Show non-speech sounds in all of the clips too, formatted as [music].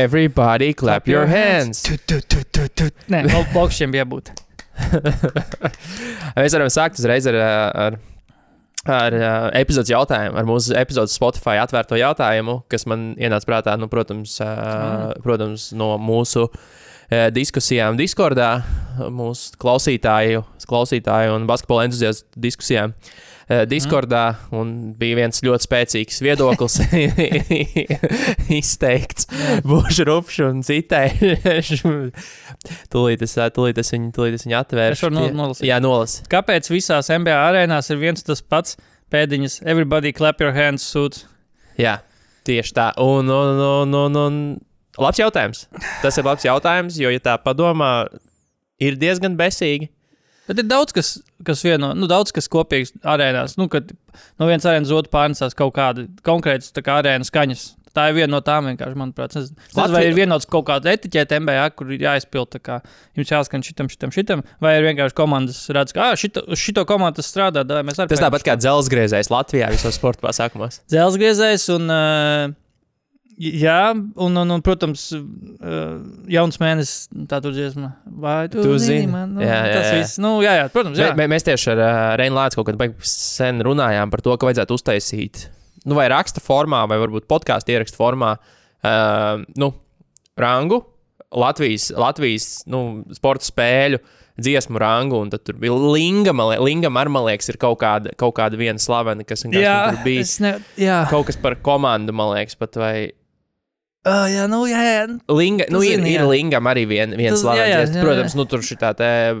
Everybody clap your hands! Tu, tu, tu, tu, tu. Nē, [laughs] bija jābūt. Mēs varam sākt uzreiz ar, ar, ar epizodes jautājumu, ar mūsu epizodes Spotify atvērto jautājumu, kas man ienāca prātā, nu, protams, mm. protams, no mūsu eh, diskusijām Discordā, mūsu klausītāju, klausītāju un basketbola entuziastu diskusijām. eh, Discordā un bija viens ļoti spēcīgs viedoklis [laughs] izteikts. Būšu rupšs un citēju. tūlīt es, tūlīt es viņu, tūlīt es viņu atvēršu. Es varu no- nolasīt. Jā, nolas. Kāpēc visās NBA arēnās ir viens tas pats pēdiņas? Everybody clap your hands, sūdz. Jā, tieši tā. Un, un, un, un, un labs jautājums. Tas ir labs jautājums, jo, ja tā padomā, ir diezgan besīgi. Bet ir daudz kas, kas vieno, nu, daudz kas kopīgs arēnās. Nu, kad no vienas arēnas otru pārnesās kaut kāda konkrēta kā arēnas skaņas. Tā ir viena no tām, vienkārši, manuprāt. Es nezinu, vai ir vienots kaut kāda etiķete MBA, kur ir jāizpild, tā kā jums jāskan šitam, šitam, šitam, vai ir vienkārši komandas redz, ka, ah, šito, šito komandu tas strādā, tā mēs arī. Tas tāpat kā dzelzgrēzējs Latvijā visos sporta pasākumos. Dzelzgriezējs un, uh, jā, un, un, un protams, uh, jauns mēnesis, tā tur dziesma. Vai tu, Tu zini, man? Nu, Jā, jā, tas jā. viss, nu, jā, jā, protams, jā. Mē, mē- mēs tieši ar uh, Reinu Lācu kaut kad sen runājām par to, ka vajadzētu uztaisīt, nu, vai raksta formā, vai varbūt podkāstu ierakstu formā, uh, nu, rangu Latvijas, Latvijas nu, sporta spēļu. Dziesmu rangu, un tad tur bija Linga. arī, man liekas, ir kaut kāda, kaut kāda viena slavena, kas tur bija. ne, jā. Kaut kas par komandu, man liekas, pat vai. Uh, jā, nu, jā, jā. Linga, nu, ir, zini, ir jā. Lingam arī vien, viens Tas- slavens. jā, jā, jā, Protams, jā. nu tur šī tā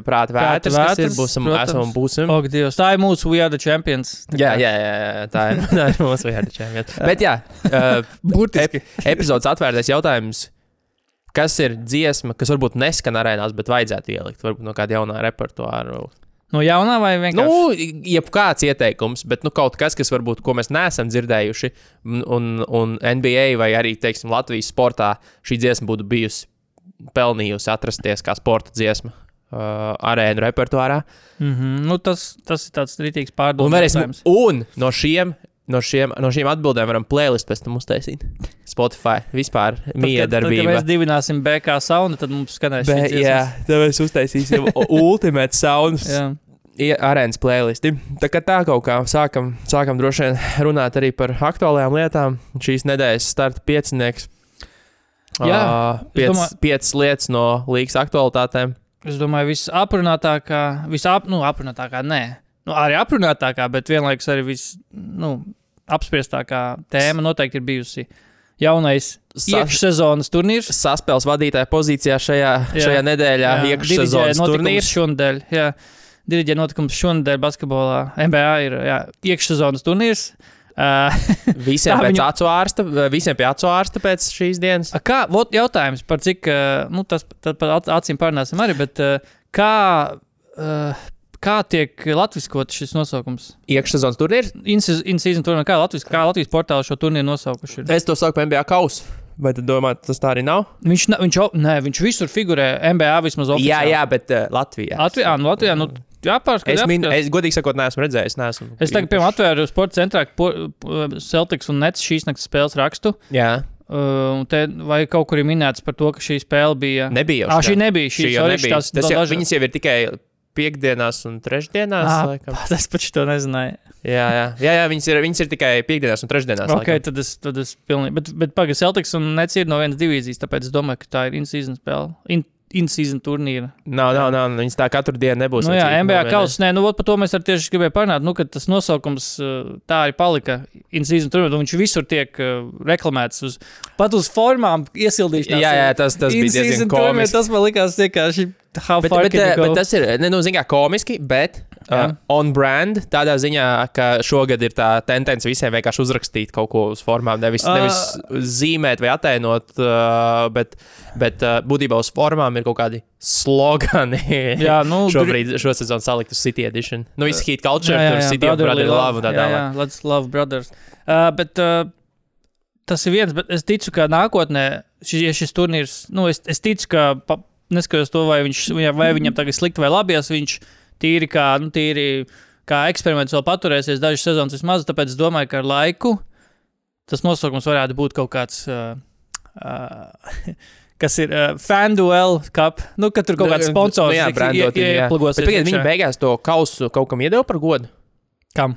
prāta vētras, kas ir. vētras, Būsim, protams. esam un būsim. Ak, Dievs, tā ir mūsu We Are the Champions. Jā, jā, jā, jā, tā ir, [laughs] tā ir mūsu vērtība. [laughs] Bet, jā, uh, Burtiski. ep, epizodes atvērtais jautājums. Kas ir dziesma, kas varbūt neskan arēnās, bet vajadzētu ielikt? Varbūt no kāda jaunā repertuāra. No jaunā vai vienkārši? Nu, jebkāds ieteikums, bet nu, kaut kas, kas varbūt, ko mēs neesam dzirdējuši, un, un, un NBA vai arī, teiksim, Latvijas sportā šī dziesma būtu bijusi pelnījusi atrasties kā sporta dziesma uh, arēnu repertuārā. Mm -hmm. nu, tas, tas ir tāds rītīgs Un, pārdoms. varēsim, un no, šiem, no, šiem, no šīm atbildēm varam playlist pēc tam uztaisīt. Spotify vispār kad, kad miedarbība. mēs dibināsim BK saunu, tad mums skanēs Bet, jā, tad mēs uztaisīsim [laughs] ultimate ie- arēnas playlisti. Tā kā tā kaut kā sākam, sākam droši vien runāt arī par aktuālajām lietām. Šīs nedēļas starta piecinieks. Jā, uh, piec, domāju- piecas lietas no līgas aktualitātēm. Es domāju, visaprunātākā, visap, nu, aprunātākā, nē, nu, arī aprunātākā, bet vienlaikus arī vis, nu, apspriestākā tēma noteikti ir bijusi jaunais iekšsezonas turnīrs. Saspēles vadītāja pozīcijā šajā, Jā. šajā nedēļā iekšsezonas turnīrs. šonadēļ. Jā. Diriģē notikums šonadēļ basketbolā. NBA ir jā, iekšsezonas turnīrs. [laughs] Visiem pēc viņu- acu ārsta, visiem pie acu ārsta pēc šīs dienas. Kā, vot jautājums par cik, nu, tas par ac- acīm parunāsim arī, bet kā, uh, kā tiek latviskot šis nosaukums? Iekšsezonas turnīrs. In-season turnīrs, kā Latvijas, kā Latvijas portāli šo turnīru nosaukuši? ir? Es to saucu par NBA kausu. Vai tu domā, tas tā arī nav? Viņš, na- viņš, nē, viņš visur figurē, NBA vismaz Jā, oficiāli. jā, bet uh, Latvijā. Latvijā, nu, Latvijā, nu, jāpārskatās. Es, min, es godīgi sakot, neesmu redzējis. Neesmu Es tagad, piemēram, atvēru sporta centrā po- Celtics un Nets šīs naktas spēles rakstu. Jā, Uh, te, vai kaut kur ir minēts par to, ka šī spēle bija. nebija. jau Ah, šī- nebija. Šī, Šī jau sorry, nebija. Tas jau, dažas- viņas jau ir tikai piekdienās un trešdienās. Ah, laikam. [laughs] Tas pats to nezināja. jā, jā, jā, jā viņas, ir, viņas ir tikai piekdienās un trešdienās. Ok, laikam. tad es, tad es pilnīgi. Bet, bet pagaidi, Celtics un Nets ir no vienas divīzijas, tāpēc es domāju, ka tā ir in-season spēle. In, in-season turnīra. Nav, nav, nav. Viņas tā katru dienu nebūs. Nu, jā, NBA kausa. Nē, nu, ot par to mēs arī tieši gribējām parunāt. Nu, tas nosaukums uh, tā arī palika in-season turnīrā. un Viņš visur tiek uh, reklamēts uz pat uz formām, iesildīšanās. Jā, jā, tas, tas bija diezgan komiski. Tas man likās vienkārši how Bet, bet, you bet, tas ir, nu, zin kā, komiski, bet Uh, on brand, tādā ziņā, ka šogad ir tā tendence visiem vienkārši uzrakstīt kaut ko uz formām, nevis, Ā. nevis zīmēt vai attēlot, uh, bet, bet uh, būtībā uz formām ir kaut kādi slogani. [laughs] Jā, nu, šobrīd šo sezonu salikt uz City Edition. Nu, viss heat culture, jā, jā, tur jā, City of Brother Love un tā jā, tālāk. jā, let's love brothers. Uh, bet uh, tas ir viens, bet es ticu, ka nākotnē šis, ja šis turnīrs, nu, es, es ticu, ka pa, neskatoties to, vai, viņš, vai viņam tagad slikti vai labi, ja viņš tīri kā, nu, tīri kā eksperiments vēl paturēsies dažas sezonas vismaz, tāpēc es domāju, ka ar laiku tas nosaukums varētu būt kaut kāds. Uh, uh, [laughs] Kas ir uh, FanDuel cup? Nu, kad tur kaut kāds sponsors Nu, jā, ie- ie- brandot, ie- jā. ieplagosies Bet pagaidiet, iekšā. viņi beigās to kausu kaut kam iedeva par godu. Kam?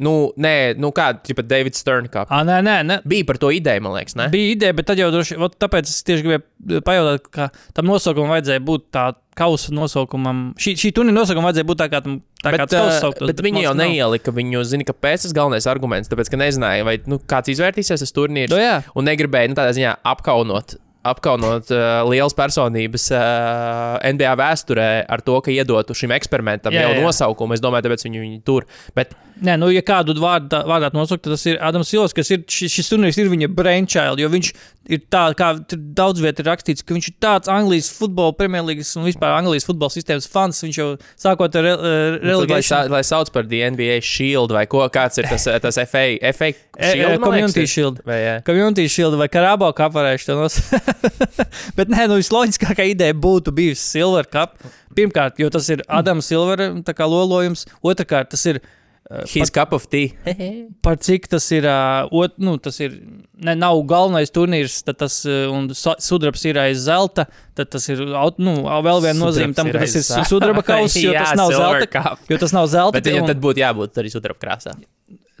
Nu, nē, nu kāda, tipa David Stern kā. Ah, nē, nē, nē. Bija par to ideju, man liekas, ne? Bija ideja, bet tad jau droši vien, tāpēc es tieši gribēju pajautāt, ka tam nosaukumam vajadzēja būt tā kausa nosaukumam. Šī, šī turnīra nosaukumam vajadzēja būt tā kā, tam- tā kā Bet, tas kausa uh, sauktos. bet viņi jau nav. neielika viņu, zina, kāpēc tas galvenais arguments. Tāpēc, ka nezināja, vai nu, kāds izvērtīsies tas turnīrs. Nu, jā. un negribēja nu, tādā ziņā apkaunot. Apkaunot uh, lielas personības uh, NBA vēsturē ar to, ka iedotu šim eksperimentam Jā, jau jā. nosaukumu. Es domāju, tāpēc viņi viņu tur. Bet Nē, nu, ja kādu vārdu vārdā nosaukt, tad tas ir Adams Silos, kas ir šis, šis turnīrs, ir viņa brainchild, jo viņš ir tāds, kā daudz vietā ir rakstīts, ka viņš ir tāds Anglijas futbola, Premjerlīgas un vispār Anglijas futbola sistēmas fans. Viņš jau sākot ar uh, nu, tad, lai, relegation. sa, lai sauc par the NBA Shield vai ko, kāds ir tas, tas FA, FA E, Shield, e, man Community liekas? Shield. Vai, jā. Community Shield vai Karabo nosaukt. [laughs] [laughs] Bet nē, nu visloģiskākā ideja būtu bijusi Silver Cup. Pirmkārt, jo tas ir Adams Silvera lolojums. Otrakārt, tas ir uh, His cup of tea. [laughs] par cik tas ir, uh, ot, nu, tas ir, ne, nav galvenais turnīrs, tad tas, uh, un sudrabs ir aiz zelta, tad tas ir, nu, vēl viena nozīme tam, ka tas ir su- sudraba kauss, jo [laughs] tas nav zelta. Jo tas nav zelta. Bet viņam tad būtu jābūt arī sudraba krāsā.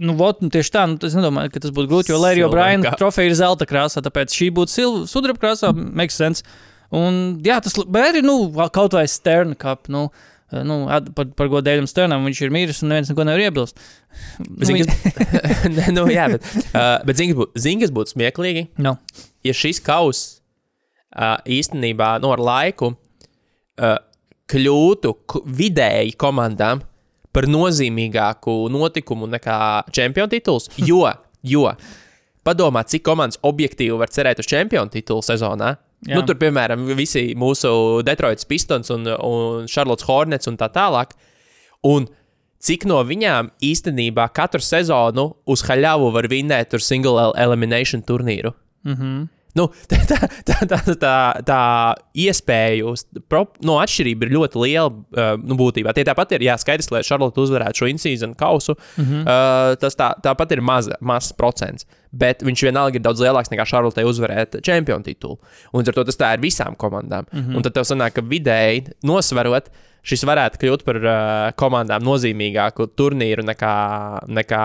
Nu, vot, nu, tieši tā, nu, es nedomāju, ka tas būtu grūti, jo Lērija cup. trofeja ir zelta krāsā, tāpēc šī būtu sudraba krāsā, makes sense. Un, jā, tas arī, nu, kaut vai Stern cup, nu, nu par, par godējumu Sternam viņš ir miris un neviens neko nevar iebilst. [laughs] Kas, Nē, [laughs] nu, jā, bet, [laughs] uh, bet zini, kas būtu, zini, kas būtu smieklīgi, no. ja šis kauss uh, īstenībā no ar laiku uh, kļūtu vidēji komandām par nozīmīgāku notikumu nekā čempionu tituls. Jo, jo padomā, cik komandas objektīvi var cerēt uz čempionu titulu sezonā. Jā. Nu, tur, piemēram, visi mūsu Detroitas Pistons un, un Charlotte Hornets un tā tālāk. Un cik no viņām īstenībā katru sezonu uz haļavu var vinēt tur single el- elimination turnīru. Mm -hmm. Nu, [laughs] tā, tā, tā, tā, tā, iespēja, no atšķirība ir ļoti liela. Uh, nu, būtībā tie tāpat ir. Jā, skaidrs, lai Charlotte uzvarētu šo in-season kausu. Mm -hmm. uh, tas tā, tāpat ir maza, mazs procents. Bet viņš vienalga ir daudz lielāks nekā Charlotte uzvarēt čempionu titulu. Un ar to tas tā ir visām komandām. Mm -hmm. Un tad tev sanāk, ka vidēji nosverot. Šis varētu kļūt par uh, komandām nozīmīgāku turnīru nekā, nekā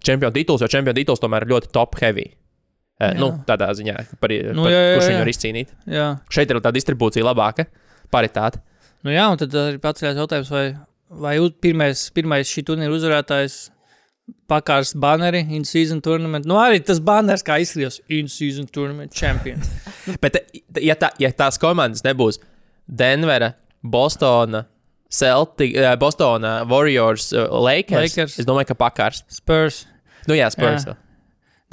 čempionu tituls, jo čempionu tituls tomēr ir ļoti top heavy. Uh, Jā. nu, tādā ziņā, par, Nu, par, jā, jā, kurš viņu var izcīnīt. Jā. Šeit ir tā distribūcija labāka, paritāte. Nu, jā, un tad arī paceļās jautājums, vai, vai pirmais, pirmais šī turnīra uzvarētājs pakārs banneri in-season tournament. Nu, arī tas banners, kā izskatījās, in-season tournament champion. [laughs] Bet, ja, tā, ja tās komandas nebūs Denvera, Bostona, Celtic, eh, Bostona, Warriors, eh, Lakers, Lakers. es domāju, ka pakārs. Spurs, Nu, jā, Spurs. Jā.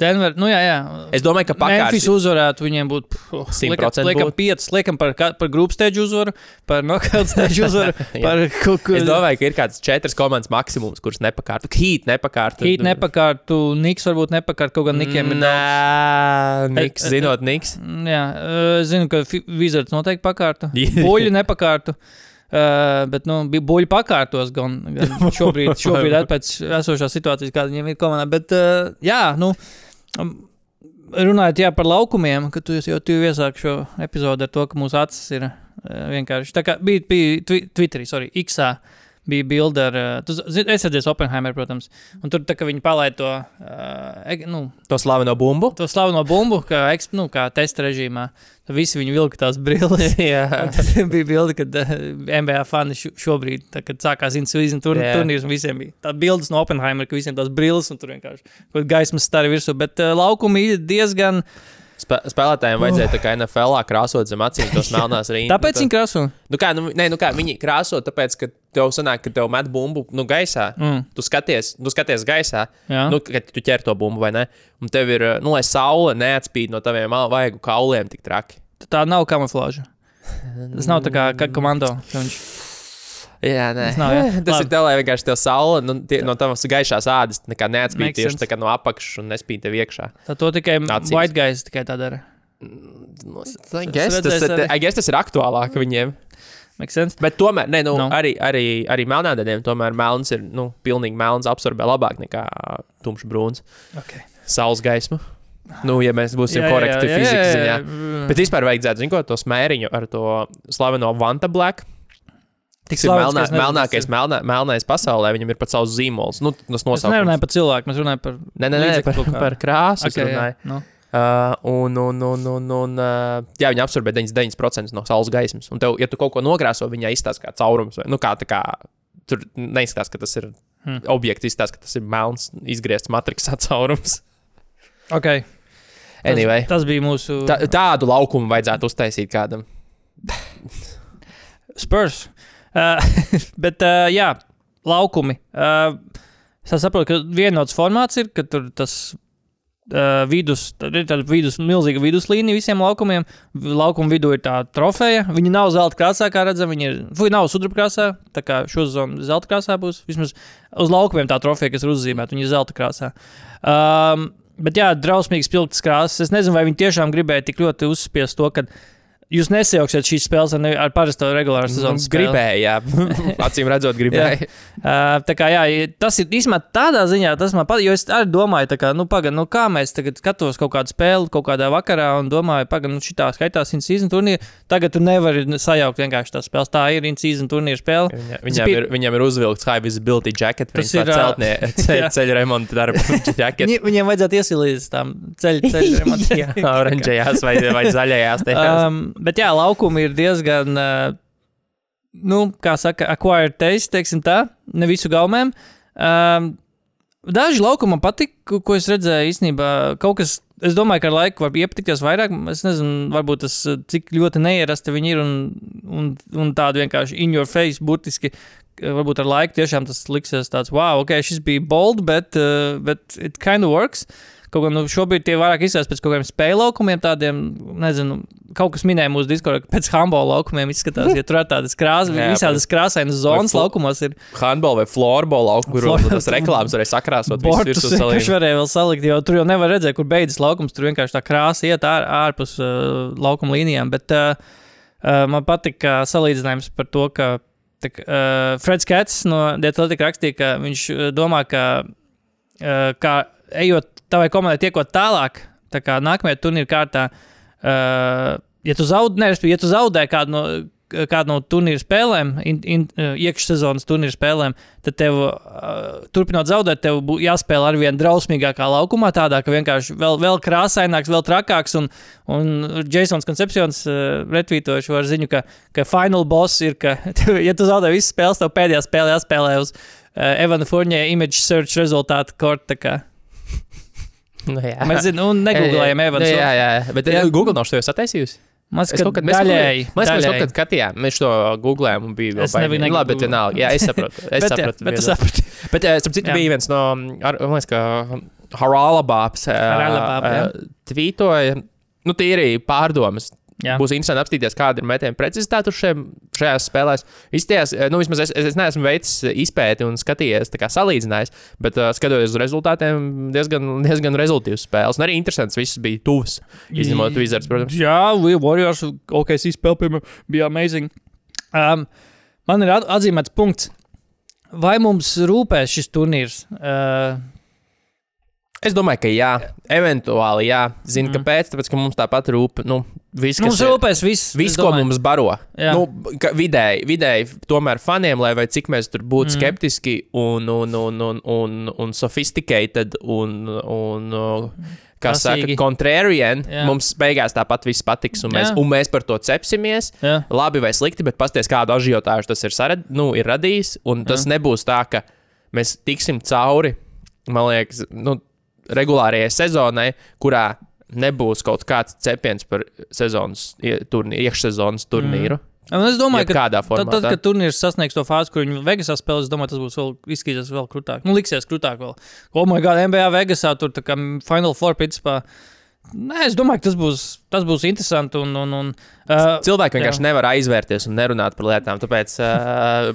Denver, nu jā, jā. Es domāju, ka Memphis pakārs. uzvarētu, viņiem būtu oh, 100% Liekam, būtu. piecas, liekam par, par grupu steidžu uzvaru, par knockout [laughs] steidžu uzvaru, par kaut ko Es domāju, ka ir kāds četras komandas maksimums, kuras nepakārtu. Heat nepakārtu. Hīt nepakārtu, Niks varbūt nepakārtu, kaut gan Nikiem ir. Nē, Niks, zinot, Niks. Mm, Jā, uh, zinu, ka Wizards noteikti pakārtu. [laughs] Buļļi nepakārtu. Uh, bet, nu, bija buļļi pakārtos gan, gan [laughs] šobrīd, šobrīd pēc esošās situācijas, kāda viņiem ir komandā. Bet, uh, jā, nu, um, runājot jā, par laukumiem, ka tu jau tu iesāki šo epizodi ar to, ka mūsu acis ir uh, vienkārši. Tā kā bija, bija twi Twitterī, sorry, Xā. Bija bilde ar, uh, tu zi- es redzēju, Oppenheimer, protams. Un tur tā kā viņi palaida to, uh, nu, To slaveno bumbu. to slaveno bumbu, kā, eks- nu, kā testa režīmā. Tad visi viņi vilka tās brilles. [laughs] Tad bija bilde, kad uh, NBA fani šo- šobrīd, tā, kad sākās in-season tur, Jā. turnīrs, un visiem bija tādas bildes no Oppenheimer, ka visiem tās brilles un tur vienkārši kaut gaismas stari virsū. Bet uh, laukumi diezgan Spē spēlētājiem vajadzēja tā kā NFL krāsot zem acīm tos [laughs] melnās rīnas. Tāpēc viņi krāso. Nu kā, nu, nē, nu kā viņi krāso, tāpēc, ka tev sanāk, ka tev met bumbu nu, gaisā. Mm. Tu skaties, tu skaties gaisā, Jā. nu, kad tu ķer to bumbu vai ne. Un tev ir, nu, lai saule neatspīd no taviem vaigu kauliem tik traki. Tā nav kamuflāža. Tas nav tā kā, kā komando. Viņš... Jā, nē, Tas nav, jā? [laughs] tas Labi. ir tev, lai vienkārši tev saule nu, tie, no tavas gaišās ādas nekā neatspīd tieši tā kā no apakšas un nespīd tev iekšā. Tā to tikai Acīs. white guys tikai tā dara. Nu, I guess, tas, arī. I guess tas ir aktuālāk viņiem. Bet tomēr, ne, nu, no. arī, arī, arī melnādēļiem, tomēr melns ir, nu, pilnīgi melns absorbē labāk nekā tumšs brūns. Okay. Saules gaisma. Nu, ja mēs būsim korekti fizikas ziņā. Bet vispār vajadzētu, zinot, to smēriņu ar to slaveno Vanta Black. Tik Tas melnā, melnākais, melnā, melnais pasaulē. Viņam ir pat savs zīmols. Nu, tas Mēs nosaukums. nerunājam par cilvēku, mēs runājam par. Nē, nē, nē, par, par krāsu. Okay, jā, nu. uh, un, un, un, un, un uh, jā, viņi absorbē 99% no saules gaismas. Un, tev, ja tu kaut ko nogrāso, viņa izstāsta kā caurums. Vai, nu, kā, kā, tur neizskatās, ka tas ir Hmm. objekts, izstāsta, ka tas ir melns, izgriezts matriksā [laughs] caurums. Tas, Anyway, tas bija mūsu tā, tādu laukumu vajadzētu uztaisīt kādam. Spurs. Uh, [laughs] bet, uh, jā, laukumi. Uh, es saprotu, ka vienots formāts ir, ka tur tas uh, vidus, tad ir tāda vidus, milzīga viduslīnija visiem laukumiem. Laukuma vidū ir tā trofeja. Viņi nav zelta krāsā, kā redzam. Viņi ir, fuj, nav sudraba krāsā. Tā kā šo zonu zelta krāsā būs. Vismaz uz laukumiem tā trofeja, kas ir uzzīmēta, viņi ir zelta krāsā. Um, bet jā, drausmīgs spilgts krāsas. Es nezinu, vai viņi tiešām gribēja tik ļoti uzspiest to, ka jūs nesajauksiet šīs spēles ar, ne- ar parasto regulāru. Nu, Gribēju, jā. [laughs] Acīm redzot, gribēju. Uh, tā kā jā, tas ir īstenībā tādā ziņā, tas man patīk. Jo es arī domāju, tā kā, nu, pagaidi, nu, kā mēs tagad skatos kaut kādu spēli kaut kādā vakarā un domāju, pagaidi, nu, šī skaitās in-season turnīra. Tagad tu nevari sajaukt vienkārši tās spēles. Tā ir in-season turnīra spēle. Viņa, viņam, bija- ir, viņam ir uzvilkts high visibility jacket. Tas ir celtnie, [laughs] [laughs] ceļ, ceļu remonta darba jacket. Viņi, viņiem vajadzētu iesilīties tam ceļu ceļiem. Jā, oranžajās vai, vai zaļajās. tajās. Um, bet jā, laukumi ir diezgan, uh, nu, kā saka, acquired taste, teiksim tā, ne visu gaumēm. Um, daži laukumi man patīk, ko, es redzēju īstenībā. Kaut kas, es domāju, ka ar laiku var iepatikties vairāk. Es nezinu, varbūt tas, uh, cik ļoti neierasti viņi ir un, un, un tādi vienkārši in your face, burtiski. uh, Varbūt ar laiku tiešām tas liksies tāds, wow, ok, šis bija bold, bet, uh, bet it kind of works. Kaut gan nu, šobrīd tie vairāk izskatās pēc kaut kādiem spēļu laukumiem, tādiem, nezinu, kaut kas minēja mūsu diskordā, ka pēc handbola laukumiem izskatās, ja tur ir tādas krāsas, [laughs] visādas krāsainas zonas laukumos ir Handball vai floorball, kur Floor- tas reklāmas varēja sakrāsot. bortus, salīmēt. varēja vēl salikt, jo tur jau nevar redzēt, kur beidzas laukums, tur vienkārši tā krāsa iet ār, ārpus uh, laukuma līnijām, bet uh, uh, man patika salīdzinājums par to, ka tā, uh, Freds Kats no Dietlētika rakstīja, ka viņš uh, domā, ka, uh, kā ejot tavai komandai tiekot tālāk, tā kā nākamajā turnīra kārtā, uh, ja tu zaudē, ne, respektīvi, ja tu zaudē kādu no, kādu no turnīra spēlēm, uh, iekšsezonas turnīra spēlēm, tad tev, uh, turpinot zaudēt, tev būs jāspēlē ar vien drausmīgākā laukumā, tādā, ka vienkārši vēl, vēl krāsaināks, vēl trakāks. Un, un Jasons Koncepcijons uh, retvītoja šo ziņu, ka, ka final boss ir, ka, [laughs] tev, ja tu zaudē visas spēles, tev pēdējā spēlē jāspēlē uz uh, Evana Furnē image search rezultātu korta. Nu, jā. Mēs zinām, un negooglējam Evanu. Nu, jā, jā, bet Jā. jā. Google nav šo sataisījusi. Mēs kaut mēs daļēji. kaut kad mēs to googlējām un bija vēl nebiju baigi. Labi, bet vienalga. Jā, es saprotu. Es [laughs] jā, saprotu. bet tu viedokli. saprati. Bet, eh, starp citu, Jā. bija viens no, ar, man liekas, ka Haralabāps Haralabāb, jā. tvītoja, nu, tīri pārdomas. Jā. Būs interesanti apstīties, kāda ir metiena precizitāte šiem, šajās spēlēs. Izties, nu, vismaz es, es, es neesmu veicis izpēti un skatījies, kā salīdzinājis, bet uh, skatoties uz rezultātiem, diezgan, diezgan rezultātīvs spēles. Un arī interesants, viss bija tuvs. Izņemot Wizards, protams. Jā, Warriors, OKC spēle, piemēram, bija amazing. Um, man ir at- atzīmēts punkts. Vai mums rūpēs šis turnīrs? Uh, Es domāju, ka jā, eventuāli jā. Zinu, mm. kāpēc. Tāpēc, ka mums tāpat rūp, nu, viss, mums ir- rūpēs viss. Es ko domāju. mums baro. Jā. Nu, vidēji, vidēji, tomēr faniem, lai cik mēs tur būtu mm. skeptiski un, un, un, un, un, un sophisticated un, un kā Prasīgi. saka, contrarian, Jā. mums beigās tāpat viss patiks un mēs, Jā. un mēs par to cepsimies. Jā. Labi vai slikti, bet pasties, kādu ažiotāžu tas ir, sarad, nu, ir radījis. Un tas Jā. nebūs tā, ka mēs tiksim cauri, man liekas, nu, regulārajai sezonai, kurā nebūs kaut kāds cepiens par sezonas turnīru, iekšsezonas turnīru. Un es domāju, ka Kādā tad, formā? tad, kad turnīrs sasniegs to fāzi, kur viņi Vegasā spēlēs, es domāju, tas būs vēl izskatīsies vēl krūtāk. Nu, liksies krūtāk vēl. O, my God, NBA Vegasā tur tā kā Final Four principā. Nē, es domāju, ka tas būs, tas būs interesanti. Un, un, un, uh, Cilvēki Jā. vienkārši nevar aizvērties un nerunāt par lietām, tāpēc, uh,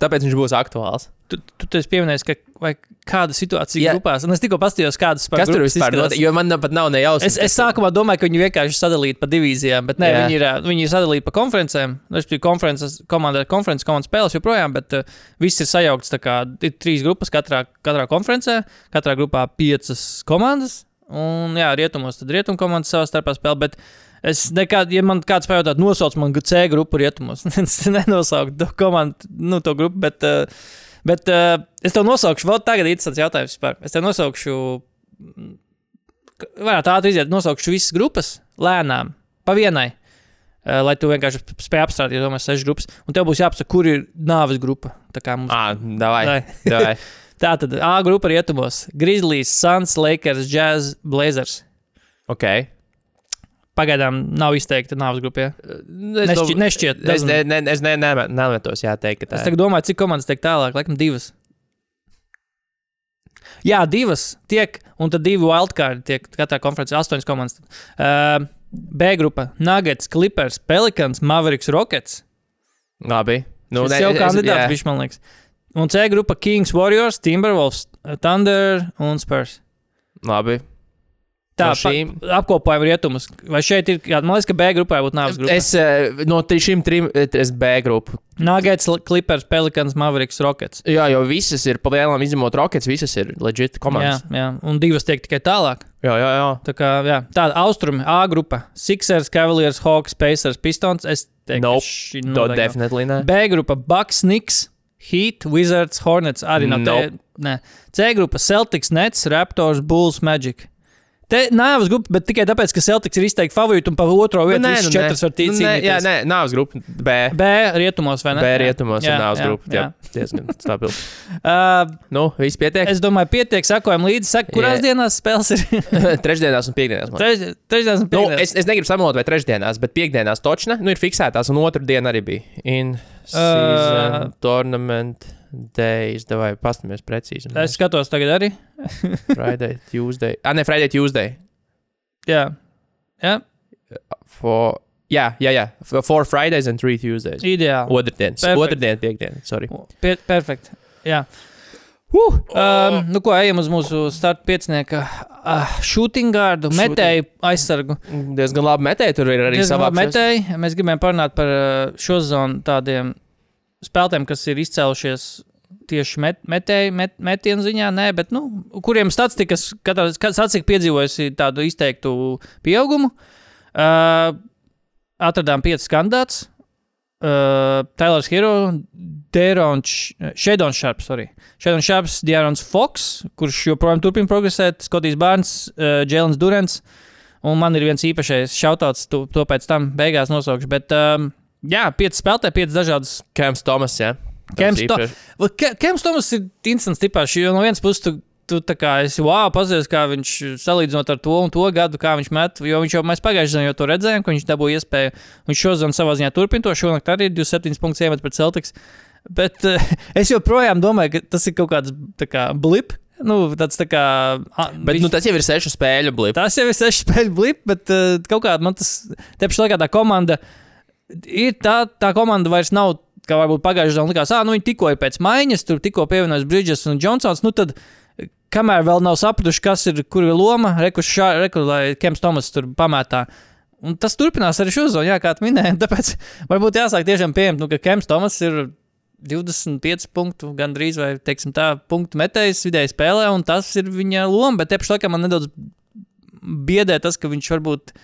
tāpēc viņš būs aktuāls. tu, tu, tu esi pieminējis, ka vai kāda situācija yeah. grupās. Un es tikko paskatījos, kādas Kas tur vispār notiek? Jo man pat nav nejausmas. Es, es sākumā domāju, ka viņi vienkārši sadalīti pa divīzijām, bet nē, Jā. viņi ir, viņi ir sadalīti pa konferencēm. Respektīvi, konferences komanda, konferences komandas spēles joprojām, bet uh, viss ir sajaukts. Kā, ir trīs grupas katrā, katrā konferencē, katrā grupā piecas komandas. Un, jā, rietumos tad rietumu komandas savā starpā spēlē. Es nekad, ja man kāds pajautā, nosauc man C grupu rietumos, [laughs] es nenosaucu to komandu, nu, to grupu. Bet, uh, bet uh, es tev nosaukšu, vēl tagad ir interesants jautājums. Vispār. Es tev nosaukšu varētu ātri iziet, nosaukšu visas grupas lēnām, pa vienai. Uh, lai tu vienkārši spēj apstrādāt, ja domā, sešas grupas. Un tev būs jāapsaka, kur ir nāves grupa. Tā kā mums davai. [laughs] tā tad A grupa rietumos - Grizzlies, Suns, Lakers, Jazz, Blazers. Ok. Pagaidām nav izteikta nāves grupa. Ja? Es, Nešķi, nešķiet, es, ne, ne, es ne, ne, nemetos jāteikt, ka tā Es ir. tagad domāju, cik komandas tiek tālāk, laikam divas. Jā, divas tiek, un tad divi wildcardi tiek katrā konferencē, astoņas komandas. Uh, B grupa - Nuggets, Clippers, Pelicans, Mavericks, Rockets. Labi. Nu, Tas ne, jau es- kandidāts viņš man liekas. Un C grupa - Kings, Warriors, Timberwolves, Thunder un Spurs. Labi. Tā, No šīm- pa- apkopojam rietumus. Vai šeit ir kāda, man liekas, ka B grupā būtu nāves grupa. Es eh, no šīm trim, eh, es B grupu. Nuggets, Clippers, Pelicans, Mavericks, Rockets. Jā, jo visas ir pa lielām izņemot Rockets, visas ir legit Jā, komandas. jā, un divas tiek tikai tālāk. Jā, jā, jā. Tā kā, jā, tāda austrumi, A grupa - Sixers, Cavaliers, Hawks, Pacers, Pistons. Es teiktu, Nope. šī nav. definitely ne. B grupa - Bucks, Knicks, Heat, Wizards, Hornets. Arī no Nope. te. C grupa - Celtics, Nets, Raptors, Bulls, Magic. Te nāves grupa, bet tikai tāpēc, ka Celtics ir izteikti favorīti un pa otro vietu visas nu, četras var nē. Nu, nē, Jā, tīcīt. nē, nāves grupa B. B rietumos vai ne? B Jā. rietumos ir Jā, nāves jā, grupa. Jā, jā. diezgan stabili. [laughs] Uh, Nu, viss pietiek. es domāju, pietiek, sekojam līdzi. Saka, kurās Jā. dienās spēles ir? [laughs] Trešdienās un piekdienās. man. Treš- Trešdienas un Nu, piekdienas. es, es negribu samalot, vai trešdienās, bet piekdienās točna, nu, ir fiksētās, un otru dienu arī bija. In season Uh, tournament days, vai pastamies precīzi. Es skatos tagad arī. [laughs] Friday, Tuesday. Ah, ne, Friday, Tuesday. Jā, jā. For, jā, jā, jā. For four Fridays and three Tuesdays. ideāli. Otrdienas. Perfekt. Otrdien, piekdien. Sorry. Pie, perfekt. Jā. Uh, um, nu, ko ejam uz mūsu starta piecinieka uh, shooting guardu, Shooting. metēju aizsargu. Diezgan labi metēji, tur ir arī savā metēji. Mēs gribējām parunāt par uh, šo zonu tādiem spēlētājiem, kas ir izcēlušies tieši met, metēju, met, metienu ziņā, nē, bet nu, kuriem statistikas, katrā statistika piedzīvojusi tādu izteiktu pieaugumu. Uh, atradām piecus kandidātus. Uh, Tailers Hero, Dērons, Shadons Sharps, sorry. Shadons Sharps, Dārons Foks, kurš joprojām turpina progresēt, Skotijs Bārns, uh, Jēlins Durants. Un man ir viens īpašais šautauts, to, to pēc tam beigās nosaukšu. Bet, um, jā, pieci spēlētāji, pieci dažādas. Kems Tomas, jā. Kems To- Kems Tomas ir interesants tipāš, jo no vienas puses tu, tu tā kā esi wow, pazies, kā viņš salīdzinot ar to un to gadu, kā viņš met. Jo viņš jau mēs pagājušajā ziņā jau to redzējām, ka viņš dabūja iespēju. Viņš šodien savā ziņā turpina to. Šonakt arī 27 punktus iemet pret Celtics. Bet uh, es joprojām domāju, ka tas ir kaut kāds kā blip. Nu, tāds tā kā. a, Bet viņš- nu, tas jau ir sešu spēļu blip. Tas jau ir sešu spēļu blip, bet uh, kaut kā man tas te pašā laikā tā komanda ir tā, tā komanda vairs nav. Kā varbūt pagājušajā gadā likās, ah, nu viņi tikko ir pēc maiņas, tur tikko pievienojas Bridges un Johnsons. Nu tad, kamēr vēl nav sapratuši, kas ir, kur ir loma, reku, šā, reku lai Kems Tomas tur pamatā. Un tas turpinās arī šo zonu, jā, kā tu minēji. [laughs] Tāpēc varbūt jāsāk tiešām pieņemt, nu, ka Kems Tomas ir 25 punktu, gandrīz vai teiksim, tā, punktu metējs vidēji spēlē, un tas ir viņa loma. Bet te pašā laikā man nedaudz biedē tas, ka viņš varbūt.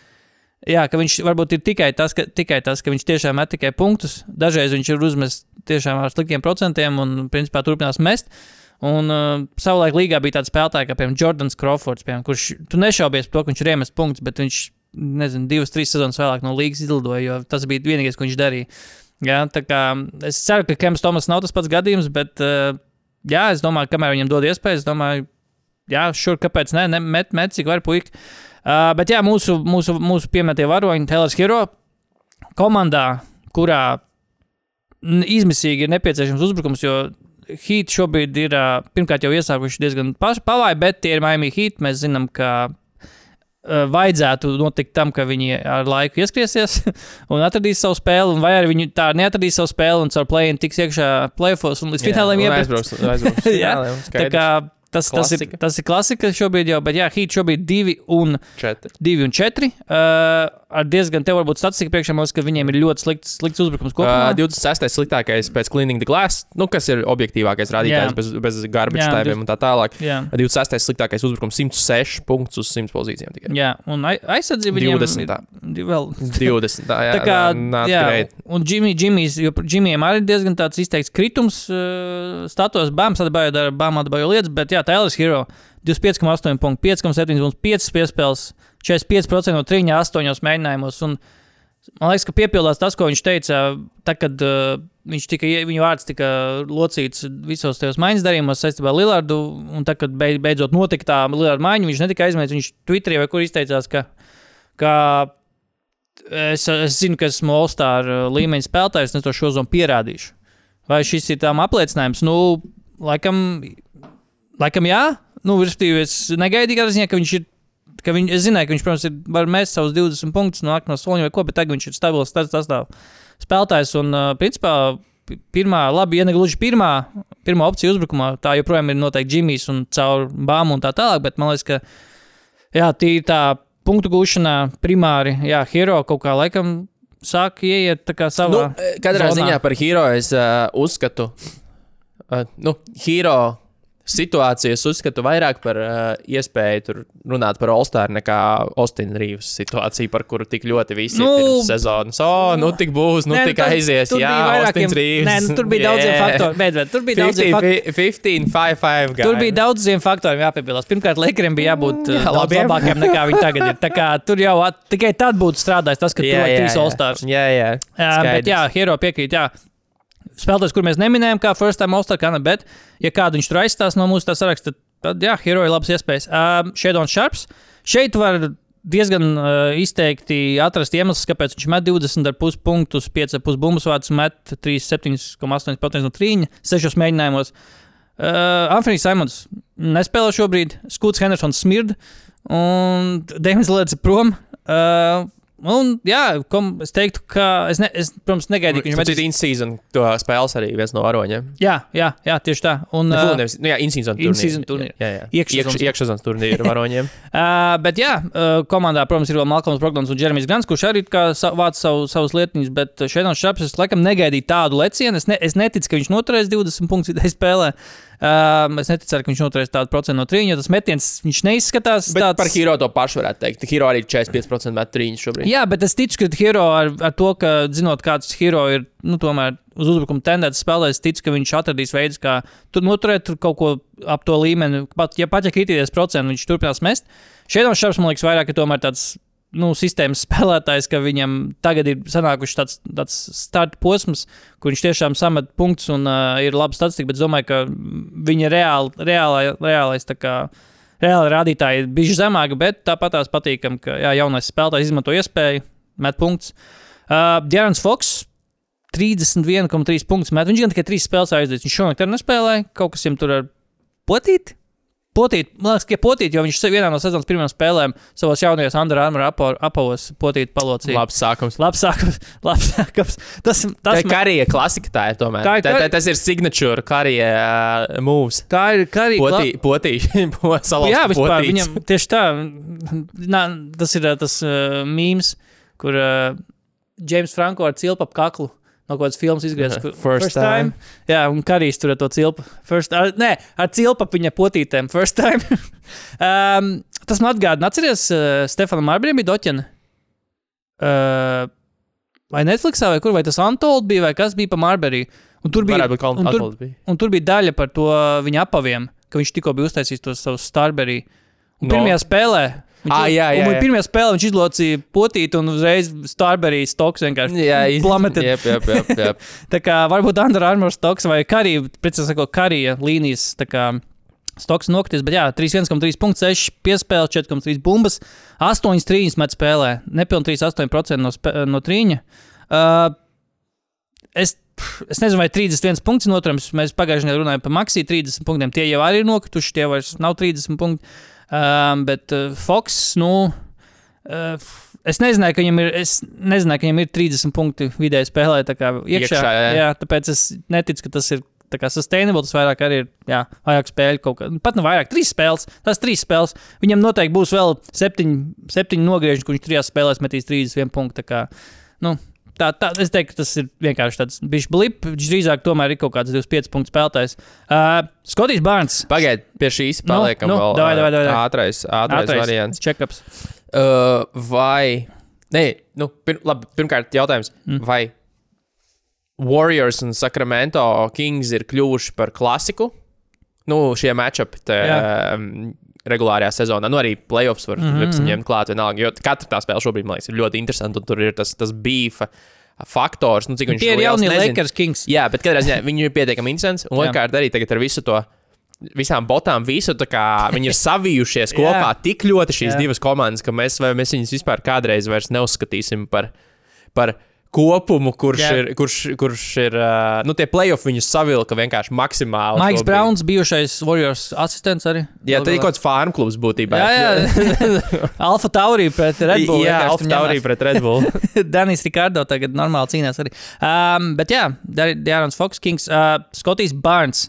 Jā, ka viņš varbūt ir tikai tas, ka, tikai tas, ka viņš tiešām met tikai punktus. Dažreiz viņš ir uzmests tiešām ar sliktiem procentiem un, principā, turpinās mest. Un uh, savulaik līgā bija tāds spēlētājs, kā piemēram Jordans Crawfords, piemēram, kurš tu nešaubies par to, ka viņš ir iemest punktus, bet viņš, nezinu, divas, trīs sezonas vēlāk no līgas izlidoja, jo tas bija vienīgais, ko viņš darīja. Jā, tā kā es ceru, ka Kems Tomas nav tas pats gadījums, bet uh, jā, es domāju, kamēr viņam dod iespēju, es domāju, jā, šur, kāpēc ne, ne met, met, cik var puika. Uh, bet jā, mūsu, mūsu, mūsu pieminētie varoņi, Taylors Hero komandā, kurā izmisīgi ir nepieciešams uzbrukums, jo Heat šobrīd ir pirmkārt jau iesākuši diezgan pavāji, bet tie ir Miami Heat. Mēs zinām, ka vajadzētu notikt tam, ka viņi ar laiku ieskriesies [laughs] un atradīs savu spēli, vai arī viņi tā neatradīs savu spēli un caur play-in tiks iekšā play-offs un līdz fināliem iebrauks. [laughs] Tā kā tas, tas, ir, tas ir klasika šobrīd jau, bet jā, Heat šobrīd divi un četri. 2 un 4. Uh, ar diezgan te varbūt statistika priekšā mums, ka viņiem ir ļoti slikts, slikts uzbrukums kopumā. Uh, 26. sliktākais pēc Cleaning the Glass, nu, kas ir objektīvākais rādītājs Jā. bez, bez garbage Jā, tēmiem un tā tālāk. Jā, 26. sliktākais uzbrukums 106 punktus uz 100 pozīcijām tikai. jā, un ai- aizsardzība viņiem 20. ir vēl. 20. Tā, jā, Tā kā, jā, great. un Jimmy, Jimmy's, jo Jimmy'iem arī diezgan tāds izteikts kritums uh, status. Bāmas atbāja dara bāmas atbāja lietas, bet jā, Taylor's Hero 25,8 punktu, 5,7 punktu, 5 piespēles, 45% no 3, 8 mēģinājumos. Un, man liekas, ka piepildās tas, ko viņš teica, tad, kad uh, viņš tika, viņa vārds tika locīts visos tajos maiņas darījumos saistībā ar Lillardu. Un tad, kad beid- beidzot notika tā Lillarda maiņa, viņš netika aizmirsts. Viņš Twitterī vai kur izteicās, ka, ka es, es zinu, ka esmu All-Star uh, līmeņa spēlētājs, un es to šodien pierādīšu. Vai šis ir tam apliecinājums? Nu, laikam, laikam jā. Nu, respektīvi, es negaidīju, ziņā, ka viņš ir. Ka viņ, es zināju, ka viņš, protams, ir, var mest savus 20 punktus no nākamā soļa vai ko, bet tagad viņš ir stabils sastāv spēlētājs. Un, principā, pi- pirmā, labi, ja ne gluži pirmā, pirmā opcija uzbrukumā, tā joprojām ir noteikti Džimijs un caur bāmu un tā tālāk, bet man liekas, ka jā, tī tā punktu gūšanā primāri, jā, hero kaut kā laikam sāk ieiet savā. Nu, katrā zonā. ziņā par hero es uh, uzskatu, uh, nu, hero situāciju es uzskatu vairāk par uh, iespēju tur runāt par All-Star nekā Austin Reeves situāciju, par kuru tik ļoti visi Nu, nu, ir pirms sezonas. O, oh, nu tik būs, nu Nē, tik tas- aizies, tur jā, bija vairākiem- Reeves. Nē, nu, tur bija daudziem [laughs] faktoriem. Bet, bet, tur bija daudziem faktoriem. 15, 5, 5, Tur bija daudziem faktoriem jāpiebilst. Pirmkārt, Lakeriem bija jābūt Jā, jā, daudz labiem. labākiem nekā viņi tagad ir. Tā kā tur jau at, tikai tad būtu strādājis tas, ka tur ir trīs All-Stars. Jā, jā. Jā, bet jā, Hero piekrīt. Jā. Spēlētājs, kur mēs neminējām, kā First Time ne, bet, ja kādu viņš tur aizstās no mūsu saraksta, tad, jā, Hero ir labs iespējas. Um, Shadon Sharps. Šeit var diezgan uh, izteikti atrast iemeslus, kāpēc viņš met 20,5 punktus, 5,5 bumbas vārdus, met 37,8% no 3, 6 mēģinājumos. Uh, Anthony Simons nespēlē šobrīd, Skūts Hendersons smird, un Dēmons Lēdz prom. Uh, un, jā, kom, es teiktu, ka es, ne, es protams, negaidīju, ka viņš Viņš metīs. ir in-season, spēles arī viens no varoņiem. Jā, jā, jā, tieši tā. Un, Ne, uh, uh, nevis, nu, jā, in-season in-season turnīri. Jā, jā. Iekšsezonas- Iekš, turnīri [laughs] varoņiem. Uh, bet, jā, uh, komandā, protams, ir vēl Malcolms Brogdons un Jeremijs Grants, kurš arī kā sa- vāc savu, savus lietiņus, bet šeit no šāpes es laikam negaidīju tādu lecienu. Es, ne, es neticu, ka viņš noturēs 20 punktus spēlē. Um, es neticu, ka viņš noturēs tādu procentu no trījuma, jo tas metiens viņš neizskatās Bet tāds. par hero to pašu varētu teikt. Hero arī ir 45% met trīņš šobrīd. Jā, bet es ticu, ka hero ar, ar to, ka zinot, kāds hero ir, nu, tomēr uz uzbrukuma tendēts spēlēs, ticu, ka viņš atradīs veidus, kā tur noturēt tur kaut ko ap to līmeni. Pat ja, pat, ja kritīties procentu, viņš turpinās mest. Šeit no šāps, man liekas, vairāk ir tomēr tāds. Nu, sistēmas [laughs] spēlētājs, ka viņam tagad ir sanākuši tāds, tāds starta posms, kur viņš tiešām samet punktus un uh, ir laba statistika, bet es domāju, ka viņa reāli, reālai, reālais tā kā reāli rādītāji ir bijuši zemāki, bet tāpat tās patīkami, ka jā, jaunais spēlētājs izmanto iespēju, met punktus. Uh, Dārns Foks. 31,3 punktus met. Viņš gan tikai 3 spēles aizdevis. Viņš šonakt arī nespēlēja. Kaut kas viņam tur ar potīt. Potīt, man liekas, ka potīt, jo viņš vienā no sezonas pirmajām spēlēm savos jaunajos Armour apo- apavos potīt palocīja. Labs sākums. Labs sākums. [laughs] Labs sākums. Tas, Tā tas ir karija klasika, tā ir tomēr. Tā ir tā, tā, tas ir signature karija uh, moves. tā ir karī. Potī, potīši, [laughs] po, salauzt Jā, vispār potītes. viņam tieši tā. Nā, tas ir ā, tas uh, mīmīms, kur uh, James Franko ar cilpu ap kaklu. No kādas filmas izgriezts. kur- First time. Jā, un karīs tur ar to cilpu. First, ar, nē, ar cilpu ap viņa potītēm. First time. [laughs] um, tas man atgādina. Atceries, uh, Stefanam Marbriem bija doķena. Uh, vai Netflixā, vai kur, vai tas Antold bija, vai kas bija pa Marberiju. Un tur bija, un tur, un tur bija daļa par to viņa apaviem, ka viņš tikko bija uztaisījis tos savus Starberry. Un No. pirmajā spēlē. Viņš, Ā, jā, jā, jā. pirmajā spēlē viņš izlocīja potīti un uzreiz Starberry stoks vienkārši. Plummeted. jā, jā, jā, jā. Tā kā varbūt Under Armour stoks vai Karija, precīzāk sakot, Karija līnijas Stoks nokritīs, bet jā, 3,1,3 punkts, 6 piespēles, 4,3 bumbas, 8,3 met spēlē, nepilnīgi 38% no, no trīņa. Uh, es, es nezinu, vai 31 punkts ir noturams. Mēs pagājušajā nedēļā runājām par Maksiju 30 punktiem. Tie jau arī ir nokrituši, tie vairs nav 30 punkti. Um, bet uh, Fox, nu, uh, es nezināju, ka viņam ir, es nezināju, ka viņam ir 30 punkti vidēji spēlē. Tā kā iekšā, Iekšā, jā. jā, tāpēc es neticu, ka tas ir. Tā kā sustainable, tas vairāk arī ir. Jā, vairāk spēļu kaut kā. Pat ne vairāk, trīs spēles. Tas trīs spēles. Viņam noteikti būs vēl septiņi, septiņi nogrieži, kurš trijās spēlēs metīs 31 punktu. Tā kā, nu, tā, tā, es teiktu, ka tas ir vienkārši tāds bijis blip. Viņš drīzāk tomēr ir kaut kāds 25 punktu spēlētājs. Uh, Skotijs Bārns. Pagaidiet, pie šīs Nu, paliekam nu, vēl davai, davai, davai. ātrais, ātrais, ātrais variants. Check-ups. Uh, vai, nē, nu, pir, labi, pirmkārt, jautājums, mm. vai Warriors un Sacramento Kings ir kļuvuši par klasiku? Nu, šie matchupi um, regulārajā sezonā, nu arī playoffs var mm -hmm. ņemt klāt vienalga, jo katra tā spēle šobrīd, man liekas, ir ļoti interesanta, un tur ir tas, tas beefa faktors, nu, cik viņš Tie ir jaunie. Lakers Kings. Jā, bet katrā ziņā viņi ir pietiekami interesanti. Un otrkārt, arī tagad ar visu to. Visām botām, visu tā kā viņi ir [laughs] savijušies kopā tik ļoti šīs Jā. divas komandas, ka mēs, vai mēs viņus vispār kādreiz vairs neuzskatīsim par, par kopumu, kurš Jā. ir, kurš, kurš ir, ā, nu, tie playoffs viņus savilka vienkārši maksimāli. Maiks. Browns, bijušais Warriors asistents arī. Jā, tā ir kaut kāds farm klubs būtībā. Jā, jā. [laughs] Alfa Taurī pret Red Bull. jā Alfa Taurī pret Red Bull. [laughs] Danis Rikārdo tagad normāli cīnās arī. Um, bet jā, Dārns Fox, Kings, uh, Skotijas Barnes.